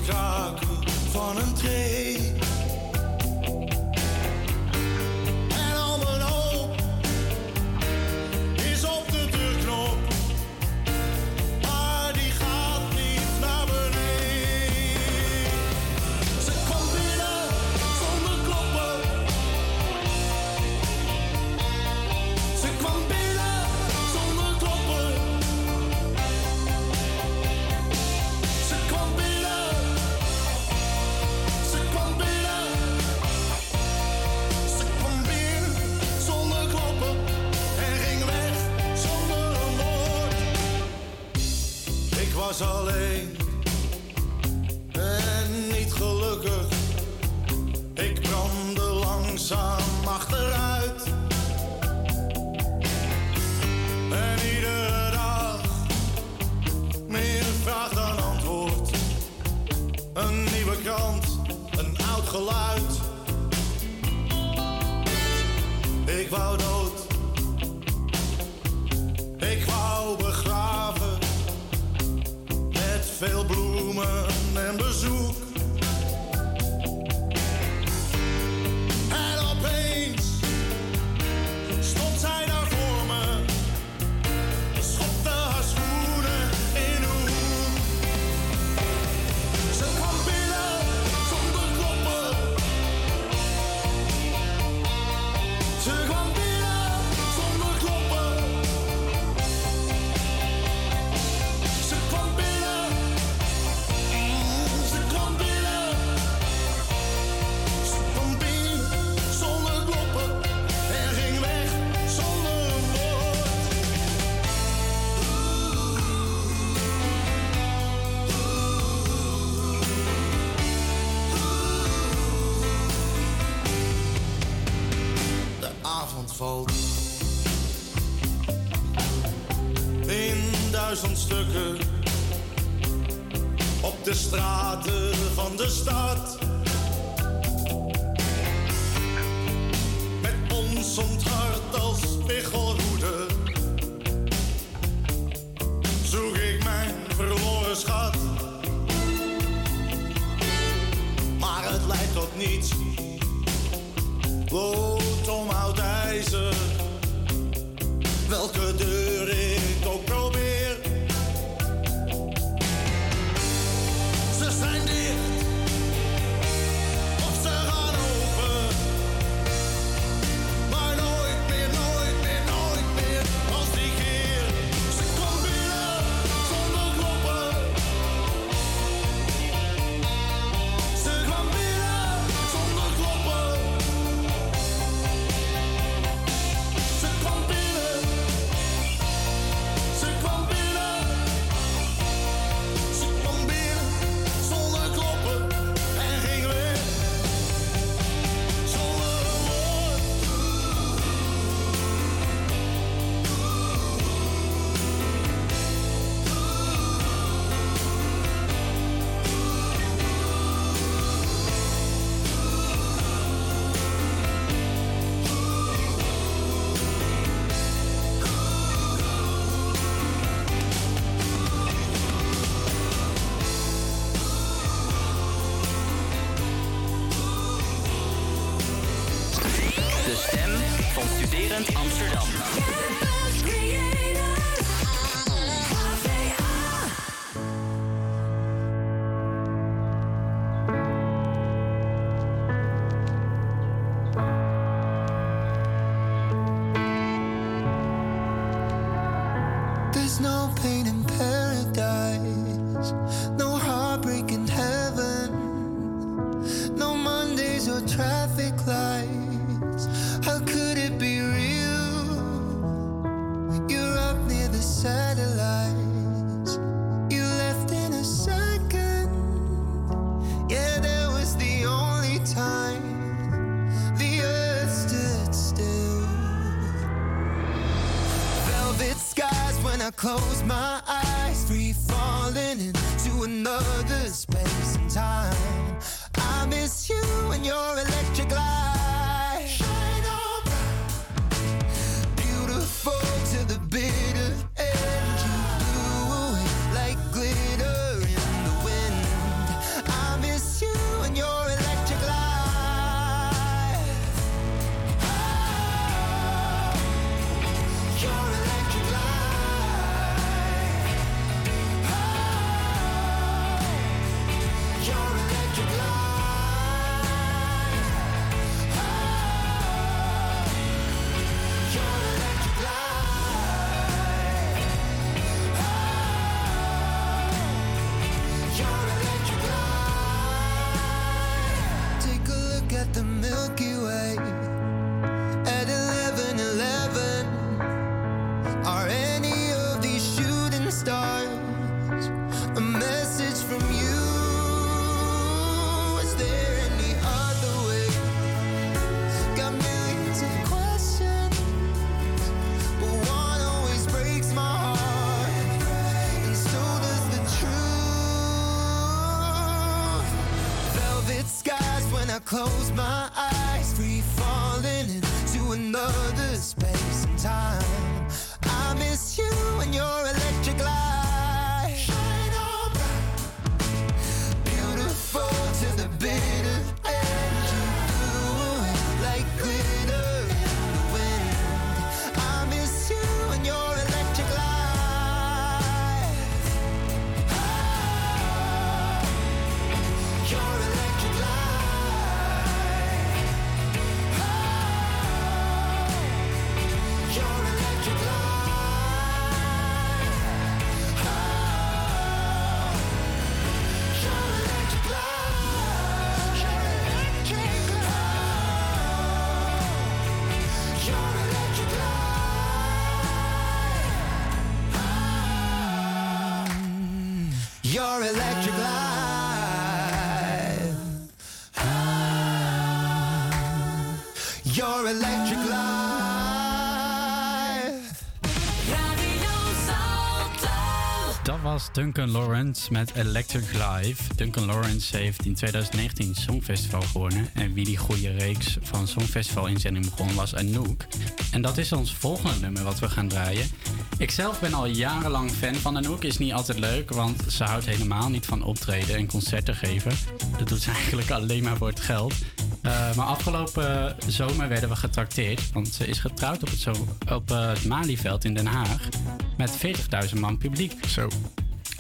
Kraken van een tree. Was alleen en niet gelukkig. Ik brandde langzaam achteruit. En iedere dag meer vraag dan antwoord. Een nieuwe krant, een oud geluid. Ik wou dood. Veel bloemen de stad. Duncan Lawrence met Electric Live. Duncan Lawrence heeft in 2019 Songfestival gewonnen. En wie die goede reeks van Songfestival inzending begon was Anouk. En dat is ons volgende nummer wat we gaan draaien. Ik zelf ben al jarenlang fan van Anouk. Is niet altijd leuk, want ze houdt helemaal niet van optreden en concerten geven. Dat doet ze eigenlijk alleen maar voor het geld. Eh, maar afgelopen zomer werden we getrakteerd. Want ze is getrouwd op het, zo, op, eh, het Malieveld in Den Haag. Met 40.000 man publiek. Zo.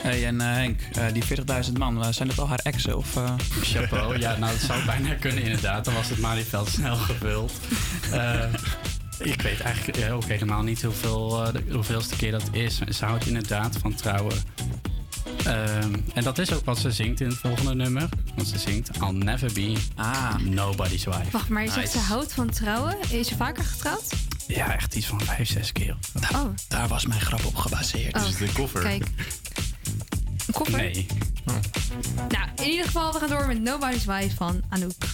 Hey, en eh, Henk, eh, die 40.000 man, eh, zijn dat al haar exen? Of, eh? Chapeau, ja, nou dat zou bijna kunnen inderdaad. Dan was het Malieveld snel gevuld. Eh, ik weet eigenlijk ook helemaal niet hoeveel, eh, de hoeveelste keer dat is. Ze houdt inderdaad van trouwen. Ehm, en dat is ook wat ze zingt in het volgende nummer. Want ze zingt I'll never be nobody's wife. Wacht, maar je zegt ze houdt van trouwen. Is ze vaker getrouwd? Ja, echt iets van vijf, zes keer. Oh. Daar was mijn grap op gebaseerd. Oh, Is het een koffer? kijk. Koffer? Nee. Nou, in ieder geval, we gaan door met Nobody's Wife van Anouk.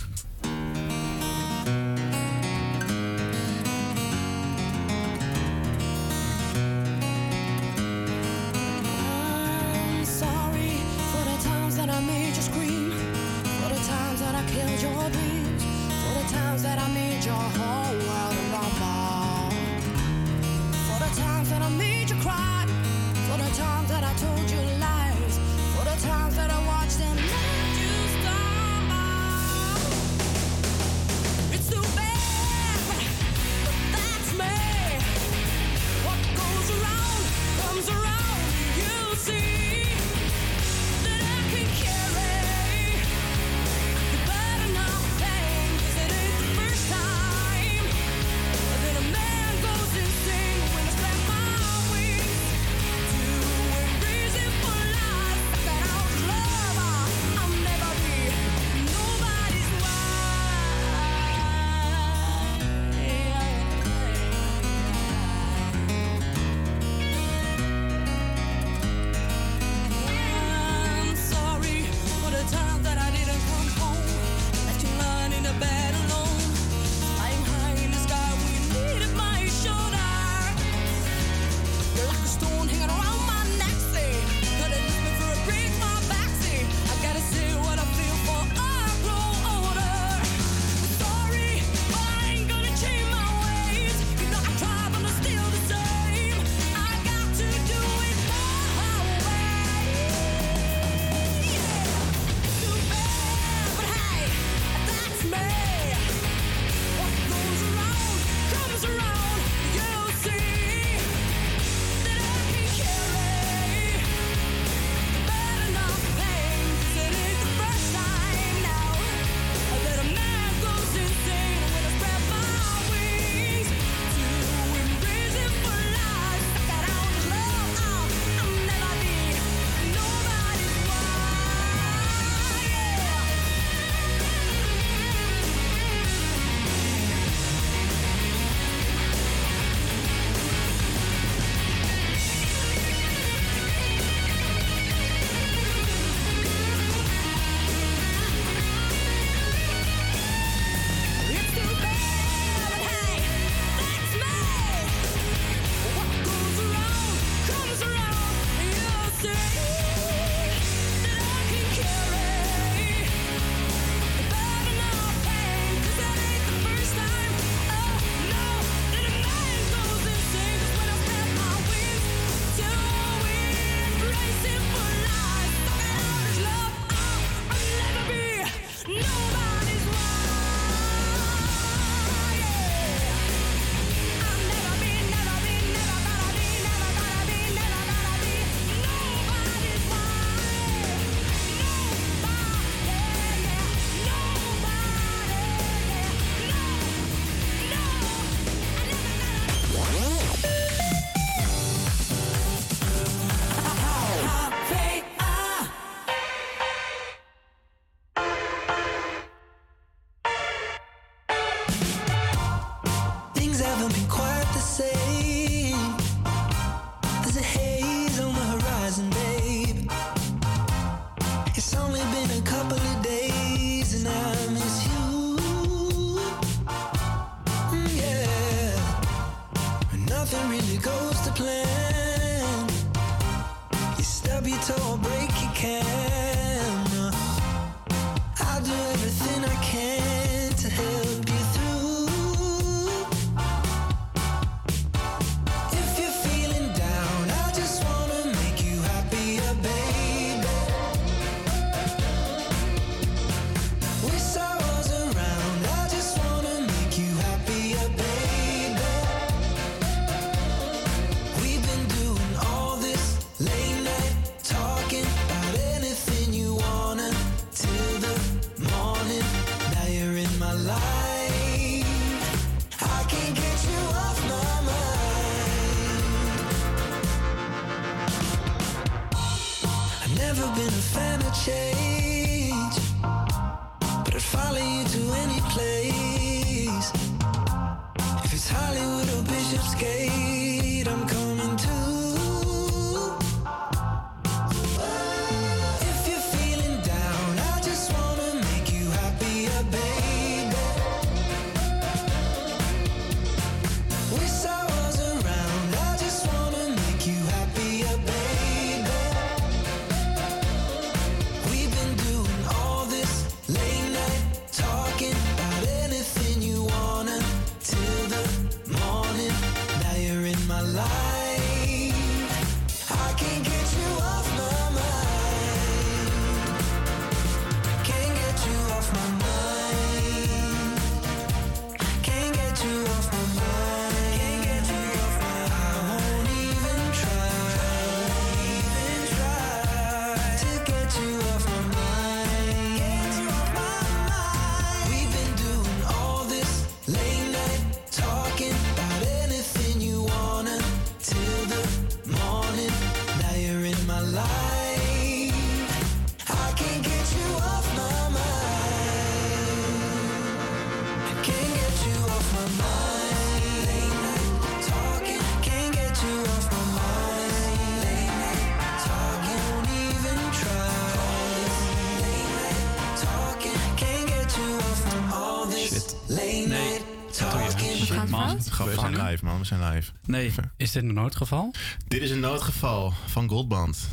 zijn live. Nee, is dit een noodgeval? Dit is een noodgeval van Goldband.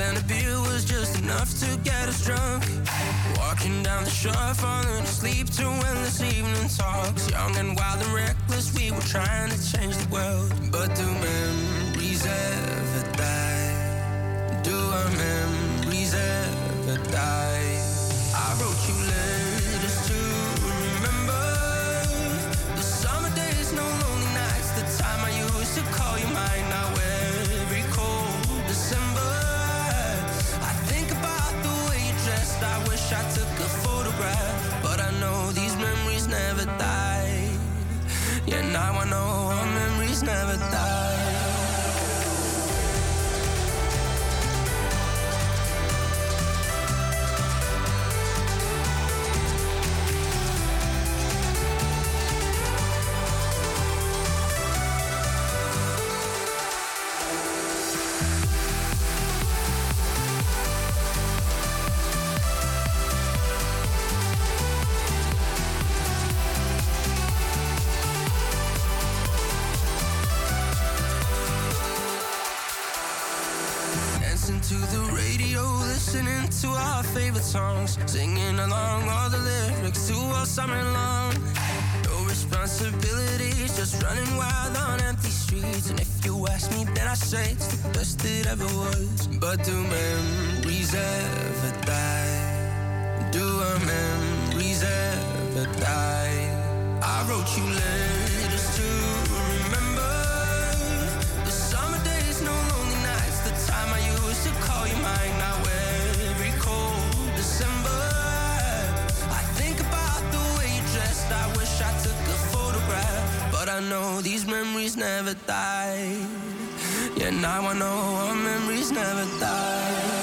and a beer was just enough to get us drunk. Do our memories ever die? I wrote you letters to remember the summer days, no lonely nights, the time I used to call you mine. Now every cold December, I think about the way you dressed. I wish I took a photograph, but I know these memories never die. Yeah, now I know our memories never die.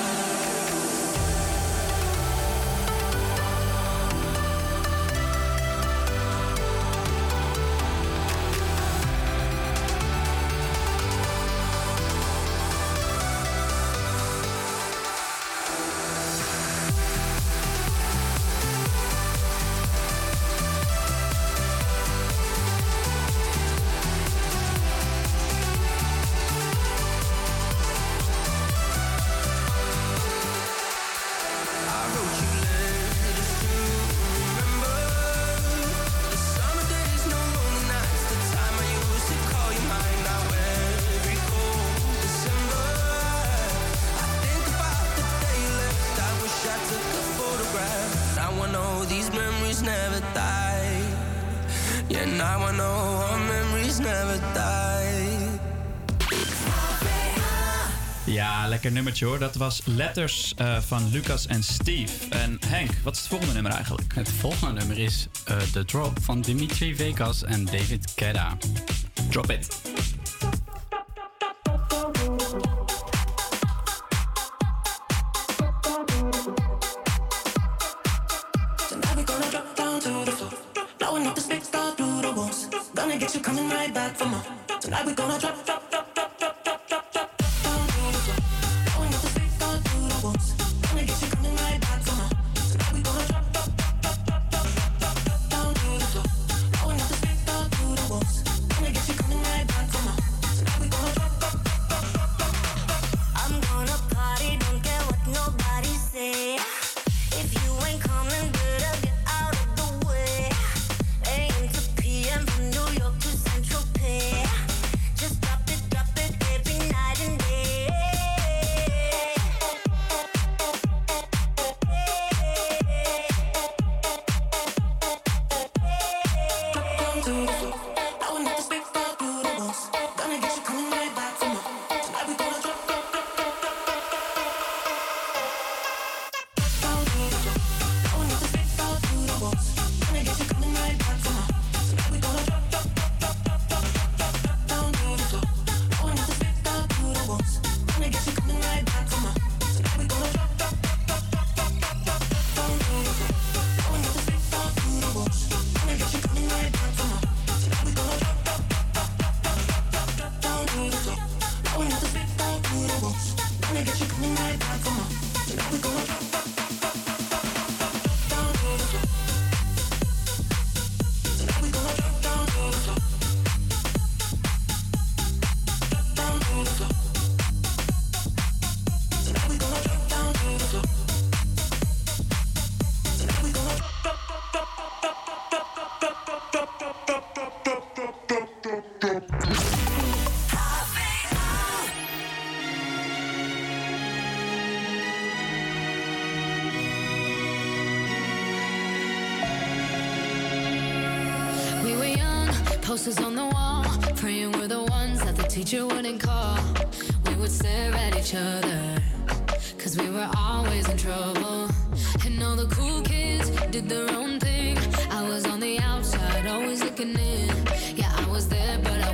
lekker nummertje hoor. Dat was Letters eh, van Lucas en Steve. En Henk, wat is het volgende nummer eigenlijk? Het volgende nummer is uh, The Drop van Dimitri Vegas en David Kedda. Drop it. Posters on the wall, praying we're the ones that the teacher wouldn't call. We would stare at each other, cause we were always in trouble. And all the cool kids did their own thing. I was on the outside, always looking in. Yeah, I was there, but I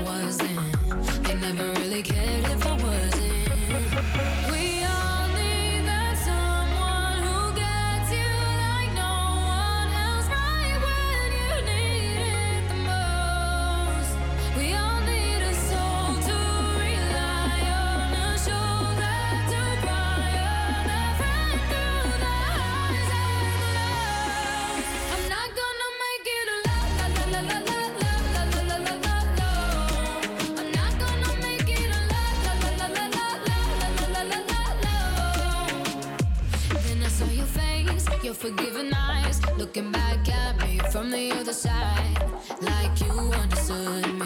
looking back at me from the other side, like you understood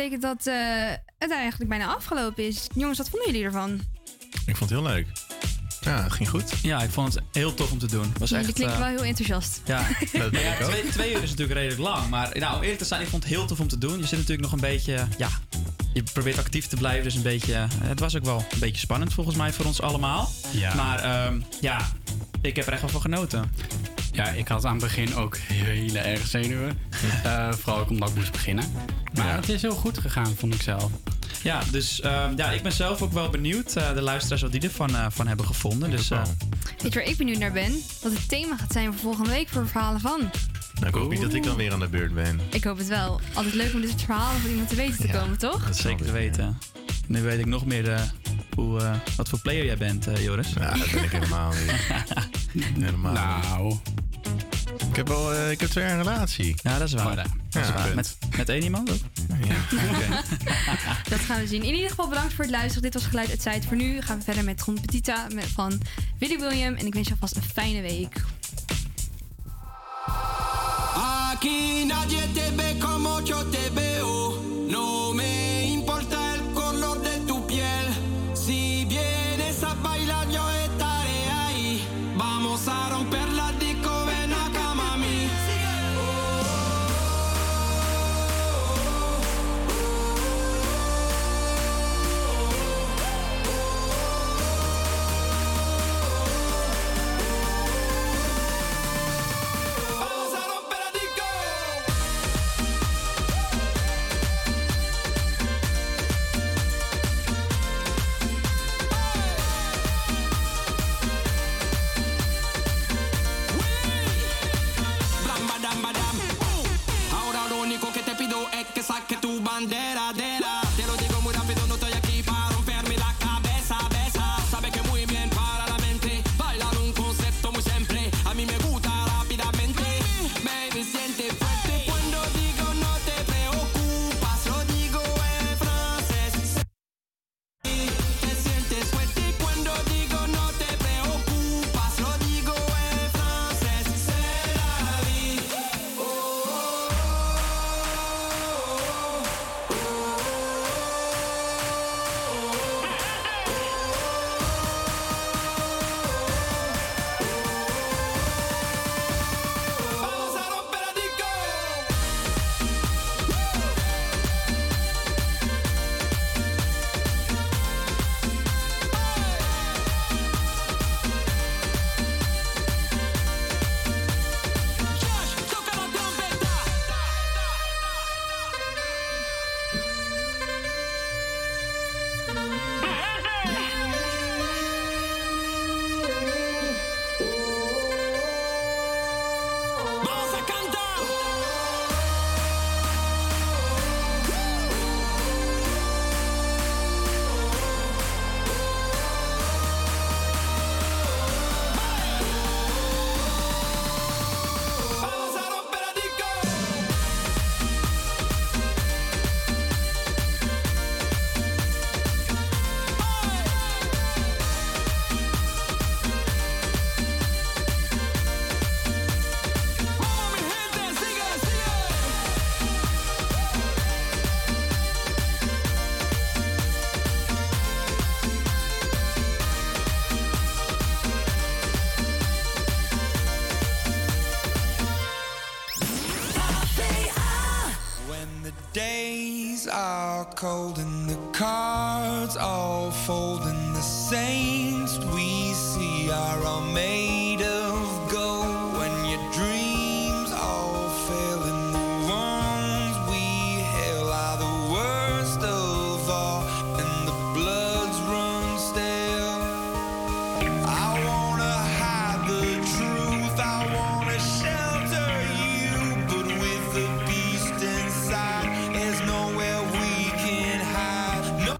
betekent dat eh, het eigenlijk bijna afgelopen is. Jongens, wat vonden jullie ervan? Ik vond het heel leuk. Ja, het ging goed. Ja, ik vond het heel tof om te doen. Was jullie echt, klinken eh, wel heel enthousiast. Ja, dat ben ja ik ook. twee, twee uur is natuurlijk redelijk lang. Maar nou, om eerlijk te zijn, ik vond het heel tof om te doen. Je zit natuurlijk nog een beetje, ja, je probeert actief te blijven. Dus een beetje, eh, het was ook wel een beetje spannend volgens mij voor ons allemaal. Ja. Maar ehm, ja, ik heb er echt wel van genoten. Ja, ik had aan het begin ook hele erg zenuwen. Eh, vooral ook omdat ik moest beginnen. Maar het is heel goed gegaan, vond ik zelf. Ja, dus ehm, ja, ik ben zelf ook wel benieuwd. eh, de luisteraars wat die ervan eh, van hebben gevonden. Dus, eh, Weet je waar ik benieuwd naar ben? Wat het thema gaat zijn voor volgende week voor verhalen van. Nou, ik hoop niet dat ik dan weer aan de beurt ben. Ik hoop het wel. Altijd leuk om dit soort verhalen van iemand te weten te komen, toch? dat is zeker te weten. Nu weet ik nog meer eh, hoe, eh, wat voor player jij bent, eh, Joris. Ja, dat ben ik helemaal niet. helemaal Nou. Ik heb, wel, eh, ik heb twee jaar een relatie. Ja, dat is waar. Ja, dat is waar. punt. Met, met één iemand ook? Dat gaan we zien. In ieder geval bedankt voor het luisteren. Dit was Geluid uit Zuid. Voor nu gaan we verder met Grond Petita van Willy William. En ik wens je alvast een fijne week. Aquí nadie te ve como yo te veo.